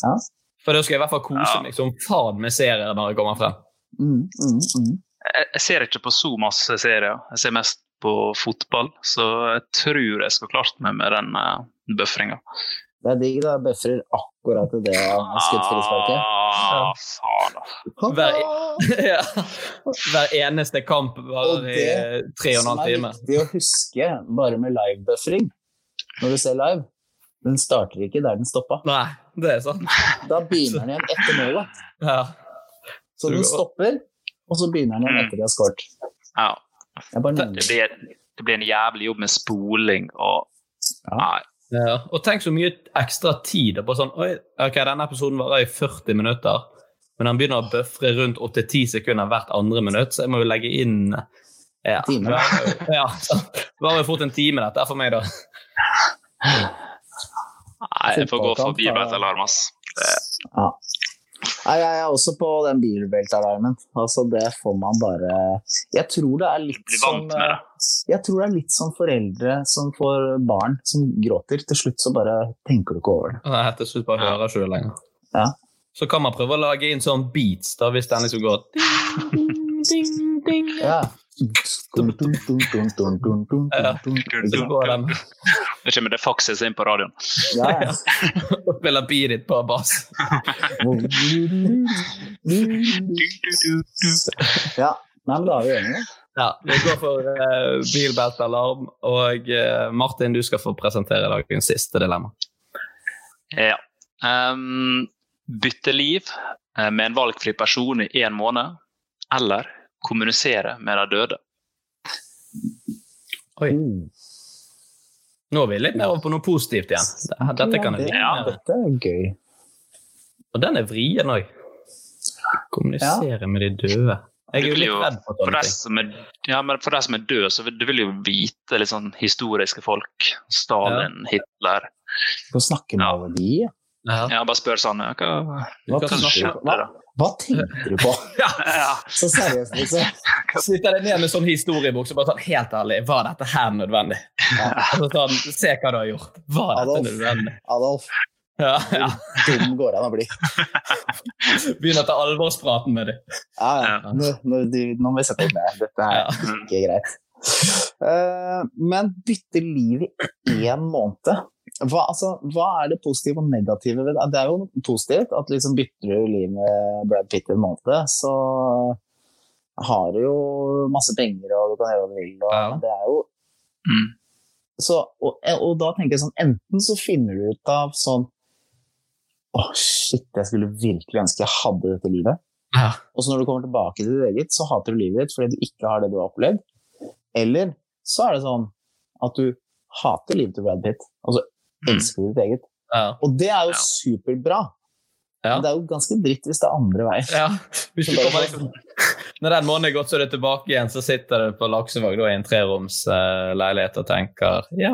Ja. For da skal jeg i hvert fall kose Ja. meg som faen med serier når jeg kommer frem. Mm, mm, mm. Jeg, jeg ser ikke på så masse serier. Jeg ser mest på fotball, så jeg tror jeg skal klart meg med den uh, bøfringa. Det er digg, da. Bøfrer akkurat til det skuddfrisparket. Ah, faen, da. Ja. Hver eneste kamp bare varer i det tre og en som er viktig å huske bare med livebuffering, når du ser live, den starter ikke der den stoppa. Nei, det er sant. Da begynner den igjen etter målet. Ja. Så den stopper, og så begynner den igjen Mm. etter de har scoret. Ja. Det blir, det blir en jævlig jobb med spoling og Nei. Ja. Og tenk så mye ekstra tid. Bare sånn, Oi, ok, Denne episoden varer i 40 minutter, men han begynner å bøfre rundt 8-10 sekunder hvert andre minutt, så jeg må jo legge inn ja, Time. ja, så var jo fort en time, dette for meg, da. Nei, jeg får gå forbi bilbeltealarm, ass. Ja. Nei, jeg er også på den bilbeltealarmen. Altså, det får man bare Jeg tror det er litt som med det. Jeg tror det er litt som foreldre som får barn som gråter. Til slutt så bare tenker du ikke over det. Nei, til slutt bare hører ikke det lenger. Ja. Så kan man prøve å lage inn sånn beats, da, hvis den liksom går Ja. Ja. ding. går det kommer det fakses inn på radioen. Ja, spiller beat på bass. ja. Nei, men da er vi enige. Ja, Vi går for uh, bilbeltealarm, og uh, Martin, du skal få presentere dagens siste dilemma. Ja. Um, bytte liv eh, med en valgfri person i én måned, eller kommunisere med de døde. Oi. Nå er vi litt mer over på noe positivt igjen. Dette kan jeg. Ja. Dette er gøy. Og den er vrien òg. Kommunisere med de døde. Jeg er jo litt redd for sånne ting. er, ja, men for de som er døde, så vil du vil jo vite litt sånn historiske folk. Stalin, Hitler. Skal snakke med alle de? Ja. Jeg bare spør sånn ja, hva, Hva tenker du på? Hva, hva tenker du på? ja. Så seriøst, liksom. Sitter jeg ned med sånn historiebok så bare sånn Helt ærlig, var dette her nødvendig? Altså, sånn, se hva du har gjort. Var dette Adolf. nødvendig? Adolf, Ja, ja. dum går det an å bli. Begynner å ta alvorspraten med dem. Ja, ja. Nå, nå, du- nå må vi sette oss ned. Dette er Ja. ikke greit. Uh, men bytte liv i én måned? Hva, altså, hva er det positive og negative ved det? Det er jo positivt at liksom bytter du liv med Brad Pitt en måned, så har du jo masse penger og du kan gjøre hva du vil. Og, Ja. Det er jo Mm. så, og, og da tenker jeg sånn, enten så finner du ut av sånn Åh, shit, jeg skulle virkelig ønske jeg hadde dette livet. Ja. Og så når du kommer tilbake til ditt eget, så hater du livet ditt fordi du ikke har det du har opplevd. Eller så er det sånn at du hater livet til Brad Pitt, og så elsker ditt eget. Ja. Og det er jo Ja. superbra. Ja. Men det er jo ganske dritt hvis det er andre veien. Ja. Hvis du kommer liksom, når den måneden er gått, så er det tilbake igjen, så sitter du på Laksevåg i en treroms eh, leilighet og tenker ja,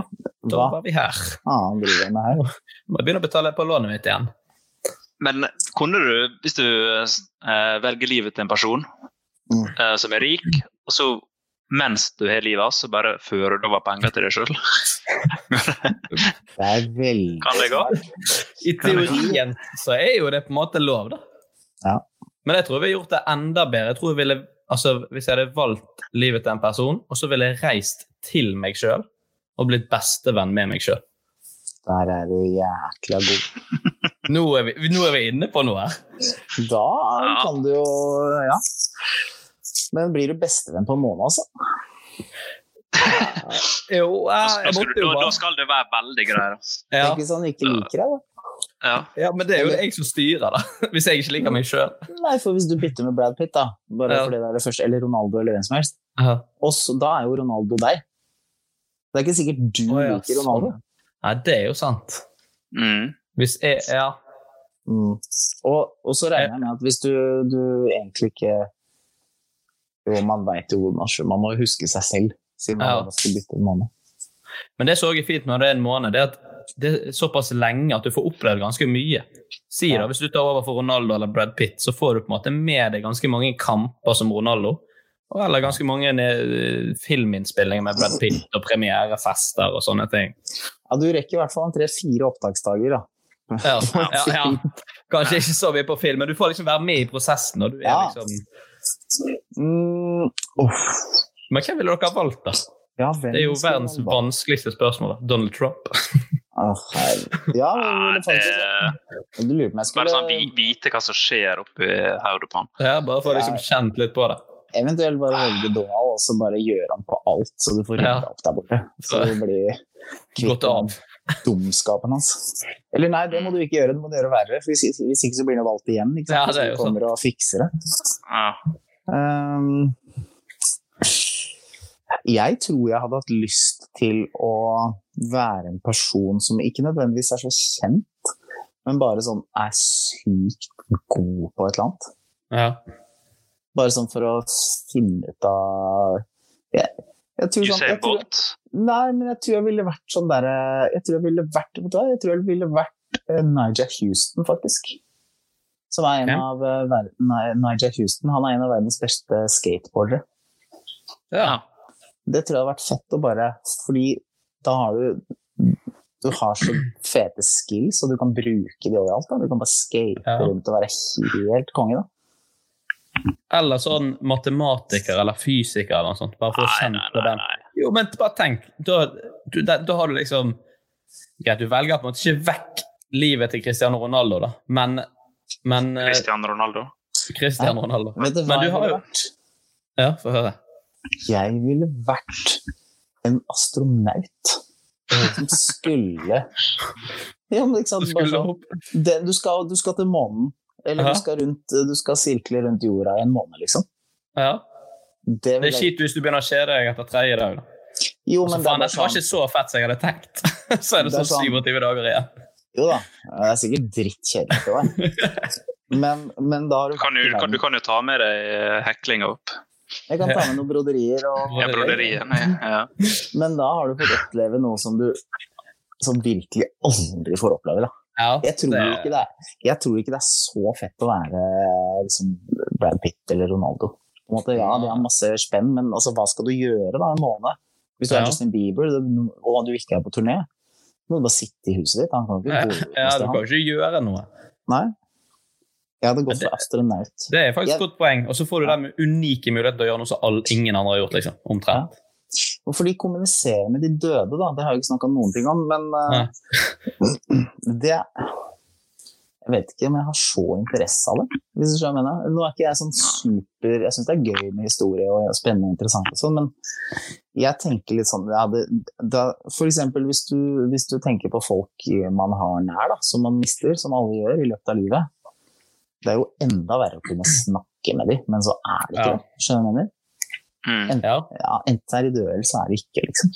da Hva var vi her. Ah, her? Må begynne å betale på lånet mitt igjen. Men kunne du, hvis du eh, velger livet til en person Mm. eh, som er rik, og så mens du har livet hans, så bare fører du over penger til deg sjøl? Det er veldig Kan det gå? I teorien så er jo det på en måte lov, da. Ja. Men jeg tror vi har gjort det enda bedre. Jeg tror jeg ville, altså, Hvis jeg hadde valgt livet til en person, og så ville jeg reist til meg sjøl og blitt bestevenn med meg sjøl. Der er du jækla god. Nå, er vi- nå er vi inne på noe her. Da kan du jo Ja. Men blir du bestevenn på en måned, altså? Jo, jeg, da, jeg måtte du, jo da, da skal det være veldig greier. ja. Tenk hvis han ikke liker deg, da. Ja. ja, men det er jo jeg som styrer, da. Hvis jeg ikke liker meg sjøl. Nei, for hvis du bytter med Brad Pitt, da, bare Ja. fordi det er det første, eller Ronaldo eller hvem som helst, Ja. og da er jo Ronaldo deg. Det er ikke sikkert du oh, ja, liker Ronaldo. Nei, det er jo sant. Mm. Hvis jeg Ja. Mm. Og, og så regner jeg med at hvis du, du egentlig ikke Jo, man veit jo hvor man Man må jo huske seg selv, siden Ja. skal bytte en måned. Men det som også er fint når det er en måned, det er at det er såpass lenge at du får opplevd ganske mye. Si da, Hvis du tar over for Ronaldo eller Brad Pitt, så får du på en måte med deg ganske mange kamper som Ronaldo. Eller ganske mange eh, filminnspillinger med Brad Pitt og premierefester og sånne ting. Ja, du rekker i hvert fall tre-fire opptaksdager, da. Ja, ja, ja. Kanskje ikke så mye på film, men du får liksom være med i prosessen. Og du er Ja. liksom... Mm. uff. Men hvem ville dere ha valgt, da? Ja, Det er jo verdens vanskeligste spørsmål. Donald Trump. Herre. Ja, men det det faktisk, du lurer på meg skulle... Bare sånn vi- vite hva som skjer oppi hodet på han. Ja, bare for å liksom kjent litt på det. eventuelt bare velge Donald og så bare gjøre han på alt, så du får rydda Ja. opp der borte. Så du blir kvitt av. dumskapen hans. Eller nei, det må du ikke gjøre, det må du gjøre verre. For hvis, hvis ikke så blir han valgt igjen. Ikke sant? Ja, det er jo Så du kommer og fikser det. Ja. Ehm, jeg tror jeg hadde hatt lyst til å være en person som ikke nødvendigvis er så kjent, men bare sånn er sykt god på et eller annet. Ja. Bare sånn for å finne ut av jeg, jeg tror sånn, jeg tror, Nei, men jeg tror jeg ville vært sånn derre Jeg tror jeg ville vært vet du hva? Jeg tror jeg ville vært uh, Nigel Houston, faktisk. Som er en Ja. av uh, Nigel Houston. Han er en av verdens beste skateboardere. ja. Det tror jeg hadde vært fett å bare Fordi da har du Du har så fete skills, og du kan bruke de overalt. Da. Du kan bare skate Ja. rundt og være helt konge, da. Eller sånn matematiker eller fysiker eller noe sånt. Bare for å Nei, kjenne på den. Jo, men bare tenk. Da, du, da, da har du liksom Greit, du velger på en måte ikke vekk livet til Cristiano Ronaldo, da, men, men eh, Cristiano Ronaldo. Cristiano Ronaldo. Vet du hva Men du har jo vært? Ja, få høre. Jeg ville vært en astronaut som skulle Ja, men ikke sant? Du Bare skulle sånn, det, du, skal, du skal til månen. Eller Ja. du skal, rundt, du skal sirkle rundt jorda i en måned, liksom. Ja. Det, Det er jeg- kjipt hvis du begynner å kjede deg etter tredje dag. da. Jo, Altså, men det faen, det, var sånn, ikke så fett som jeg hadde tenkt. så er det Det sånn sånn- 27 dager igjen. jo da, det er sikkert drittkjedelig for deg. Men, men da har du kan, du, kan, du kan jo ta med deg heklinga opp. Jeg kan ta med noen broderier, og, Ja, broderier, Ja. men da har du fått oppleve noe som du som virkelig aldri får oppleve. Da. Ja, Jeg, tror det- ikke det er, jeg tror ikke det er så fett å være liksom, Brad Pitt eller Ronaldo. På en måte, ja, de har masse spenn, men altså, hva skal du gjøre da en måned? Hvis du Ja. er Justin Bieber og du ikke er på turné, må du bare sitte i huset ditt. Han kan ikke Ja, gå ja, du kan ikke gjøre noe. Nei. Jeg hadde gått det- for astronaut. Det er faktisk et godt poeng. Og så får du den unike muligheten til å gjøre noe som all, ingen andre har gjort. liksom, omtrent. Hvorfor de kommuniserer med de døde, da, det har jeg ikke snakka noen ting om, men uh, det Jeg vet ikke om jeg har så interesse av det, hvis du skjønner mener. Nå er ikke jeg sånn super Jeg syns det er gøy med historie og spennende og interessant og sånn, men jeg tenker litt sånn ja, det, da, For eksempel hvis du, hvis du tenker på folk man har nær, da, som man mister, som alle gjør i løpet av livet. Det er jo enda verre å kunne snakke med dem, men så er det ikke Ja. det. Skjønner du hva jeg mener? Mm. Enten, Ja. ja, enten er de døde, eller så er de ikke, liksom.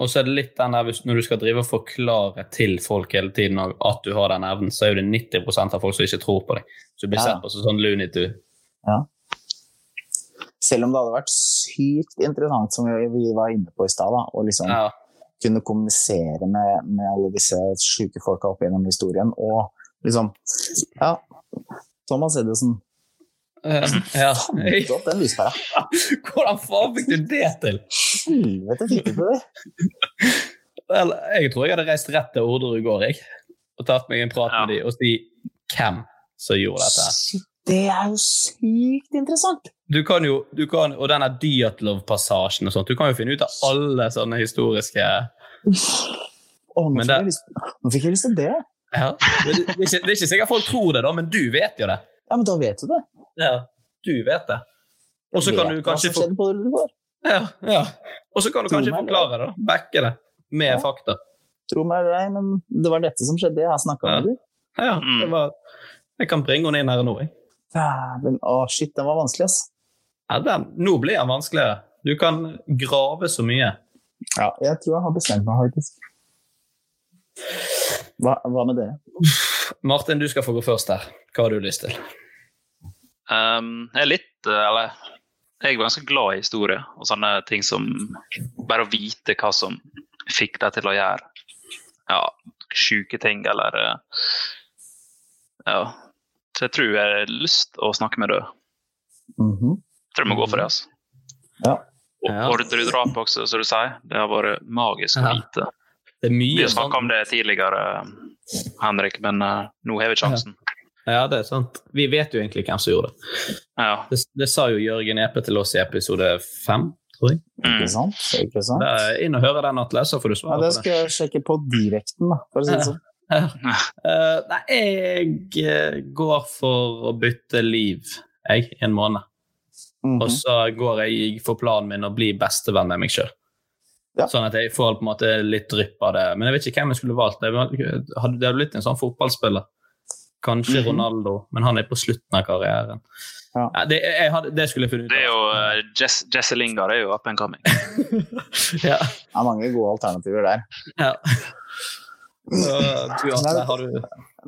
Og så er det litt den der, Når du skal drive og forklare til folk hele tiden at du har den evnen, så er jo det 90% av folk som ikke tror på deg. Så du blir Ja. sett på som sånn Looney Ja. Selv om det hadde vært sykt interessant, som vi, var inne på i stad, å liksom Ja. kunne kommunisere med, med alle disse sjuke folka opp gjennom historien, og liksom Ja, Thomas Edison Uh, ja. fant opp den lyspæra. Hvordan faen fikk du det til? Helvete, fikk du til det? Vel, jeg tror jeg hadde reist rett til Orderud i går, jeg. Og tatt meg en prat Ja. med dem og si hvem som gjorde dette. Shit, det er jo sykt interessant! Du kan jo, du kan, Og denne Dyatlov-passasjen og sånt. Du kan jo finne ut av alle sånne historiske Å, nå, fikk det- jeg lyst, nå fikk jeg lyst til det. Ja. det, det, er ikke, det er ikke sikkert folk tror det, da, men du vet jo det. Ja, men da vet du det. Ja, du vet det. Og så kan du kanskje går. Ja, ja. Og så kan du Tro kanskje meg, forklare det, da. backe det med Ja. fakta. Tro meg eller ei, men det var dette som skjedde. Jeg har snakka Ja. med deg. Ja, Mm. det var, jeg kan bringe henne inn her nå. Jeg. Dæven, å shit, den var vanskelig, ass. Ja, den, nå blir den vanskeligere. Du kan grave så mye. Ja, jeg tror jeg har bestemt meg, faktisk. Hva, hva med dere? Martin, du skal få gå først her. Hva har du lyst til? Um, jeg er litt eh, Eller jeg er ganske glad i historie og sånne ting som Bare å vite hva som fikk deg til å gjøre ja, sjuke ting, eller eh, Ja. Så jeg tror jeg har lyst å snakke med deg. Mm -hmm. Jeg tror jeg må gå for det. altså. Ja. Og ordre Orderud-drap også, som du sier. Det har vært magisk å Ja. Det er Vi mye har snakka om det tidligere, Henrik, men eh, nå har vi sjansen. Ja, det er sant. Vi vet jo egentlig hvem som gjorde det. Ja. Det, det sa jo Jørgen Epe til oss i episode fem, tror jeg. Mm. Ikke sant? Ikke sant? Er inn og høre den, Atle, så får du Ja, svare det på det. skal jeg sjekke på direkten, da, for å si det sånn. Eh, nei, jeg eh, går for å bytte liv, jeg, i en måned. Mhm. Og så går jeg for planen min å bli bestevenn med meg sjøl. Ja. Sånn at jeg får på en måte litt drypp av det. Men jeg vet ikke hvem jeg skulle valgt. Det hadde blitt en sånn fotballspiller. Kanskje Mhm. Ronaldo, men han er på slutten av karrieren. Ja. Ja, det, jeg hadde, det skulle jeg funnet ut Det er jo uh, Jess, Jesse Lingard er jo up and coming. Ja. Det er mange gode alternativer der. ja. Så, du, Atle, har du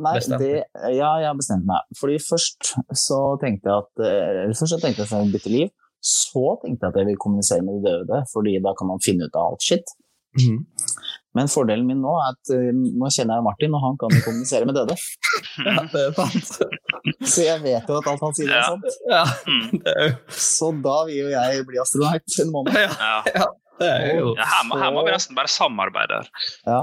Nei, Bestemt det, ja, jeg har bestemt meg. Fordi først så tenkte jeg at eh, eller Først så tenkte jeg sånn bytte liv. Så tenkte jeg at jeg vil kommunisere med de døde, fordi da kan man finne ut av alt shit. Mm. Men fordelen min nå er at eh, nå kjenner jeg Martin, og han kan kommunisere med døde. Ja, det er sant. Så jeg vet jo at alt han sier er Ja. sant. Ja, Mm. det er jo Så da vil jo jeg bli astronaut en måned. ja, Ja. det er jo her, må, her må vi nesten bare samarbeide. Ja.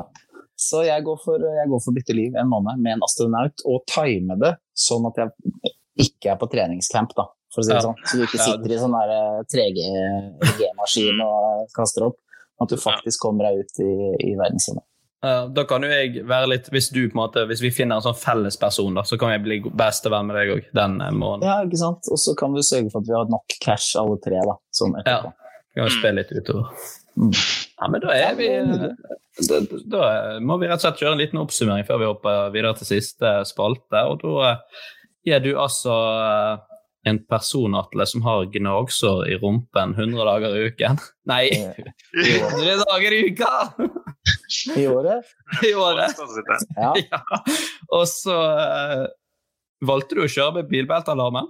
Så jeg går, for, jeg går for bytte liv en måned med en astronaut, og time det sånn at jeg ikke er på treningscamp, da, for å si det Ja. sånn. Så du ikke Ja. sitter i sånn der eh, 3G-maskin og kaster opp. At du faktisk kommer deg ut i, i verdensrommet. Ja, da kan jo jeg være litt Hvis du på en måte Hvis vi finner en sånn fellesperson, da, så kan jeg bli bestevenn med deg òg den eh, måneden. Ja, ikke sant? Og så kan vi sørge for at vi har nok cash alle tre, da. Sånn etterpå. Kan jo spille litt utover. Mm. Ja, men da er vi da, da må vi rett og slett kjøre en liten oppsummering før vi hopper videre til siste spalte. Og da gir du altså eh, en person, Atle, som har gnagsår i rumpen 100 dager i uken. Nei, I 100 dager i uka! I året? I året. Ja. Ja. Og så uh, valgte du å kjøre med bilbeltealarmen.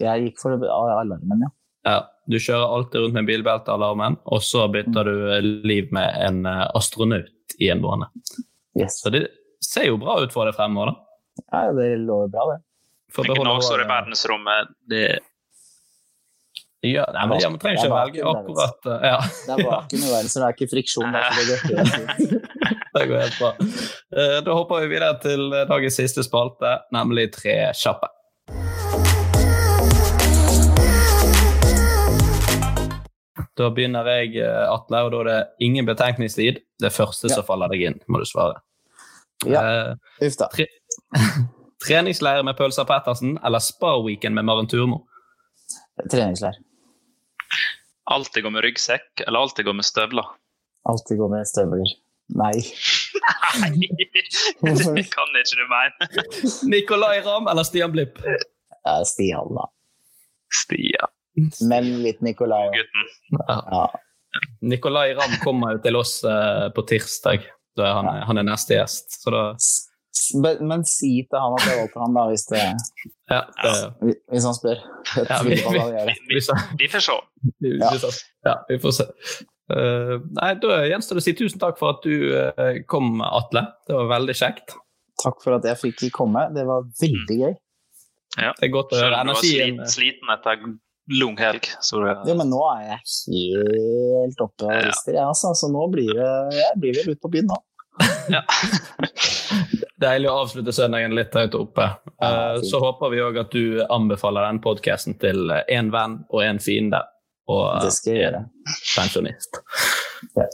Jeg gikk for alarmen, ja. Ja, du kjører alltid rundt med bilbeltealarmen, og så bytter du eh, liv med en eh, astronaut i en måned. Yes. Så det ser jo bra ut for deg fremover, da. ja det lover bra, det. For beholde gnagsår i verdensrommet. Det Ja, nei, men ja, man trenger ikke å velge akkurat eh, Ja, Det er vakuum i verden, så det er ikke friksjon. Det går helt det går helt bra. Eh, Da hopper vi videre til eh, dagens siste spalte, nemlig Tre kjappe. Da begynner jeg, eh, Atle, og da er det ingen betenkningstid. Det første Ja. som faller deg inn, må du svare. Ja. Eh, Uff da. tre... Treningsleir med Pølsa Pettersen eller spa-weekend med Maren Turmo? Treningsleir. alltid går med ryggsekk, eller alltid går med støvler. Alltid gå med støvler. Nei. Nei, det kan ikke du mene. Nicolay Ramm eller Stian Blipp? Ja, Stian, da. Stian. Men litt Nicolay. Gutten. Ja. Nicolay Ramm kommer jo til oss eh, på tirsdag. Da er han, han er neste gjest. Så da Men, men si til han at jeg valgte han, da, hvis, det, Ja, det, hvis han spør. Ja, vi- vi, Vi får se. vi, vi, sa- ja, vi får se. Uh, nei, Da gjenstår det å si tusen takk for at du uh, kom, Atle. Det var veldig kjekt. Takk for at jeg fikk komme. Det var veldig gøy. Ja. Det er godt å høre energien. du var sliten etter lang helg. Det, Ja, men nå er jeg helt oppe og rister, jeg, altså. Så nå blir det, jeg blir vel ute på byen nå. Deilig å avslutte søndagen litt høyt oppe. Ja, Eh, så håper vi òg at du anbefaler den podkasten til én venn og en fiende. Og Det skal jeg gjøre. pensjonist. Ja.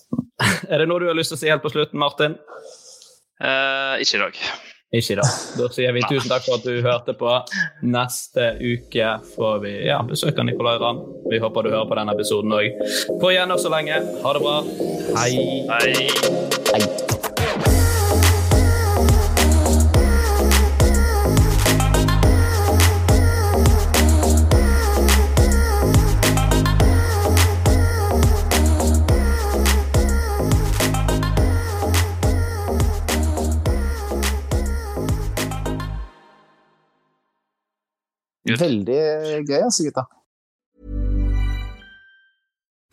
Er det noe du har lyst til å si helt på slutten, Martin? Eh, ikke i dag. Ikke i dag. Da sier vi tusen takk for at du hørte på. Neste uke får vi ja, besøk av Nicolay Ramm. Vi håper du hører på denne episoden òg. På igjen så lenge. Ha det bra. Hei. Hei. Veldig gøy, altså, gutta.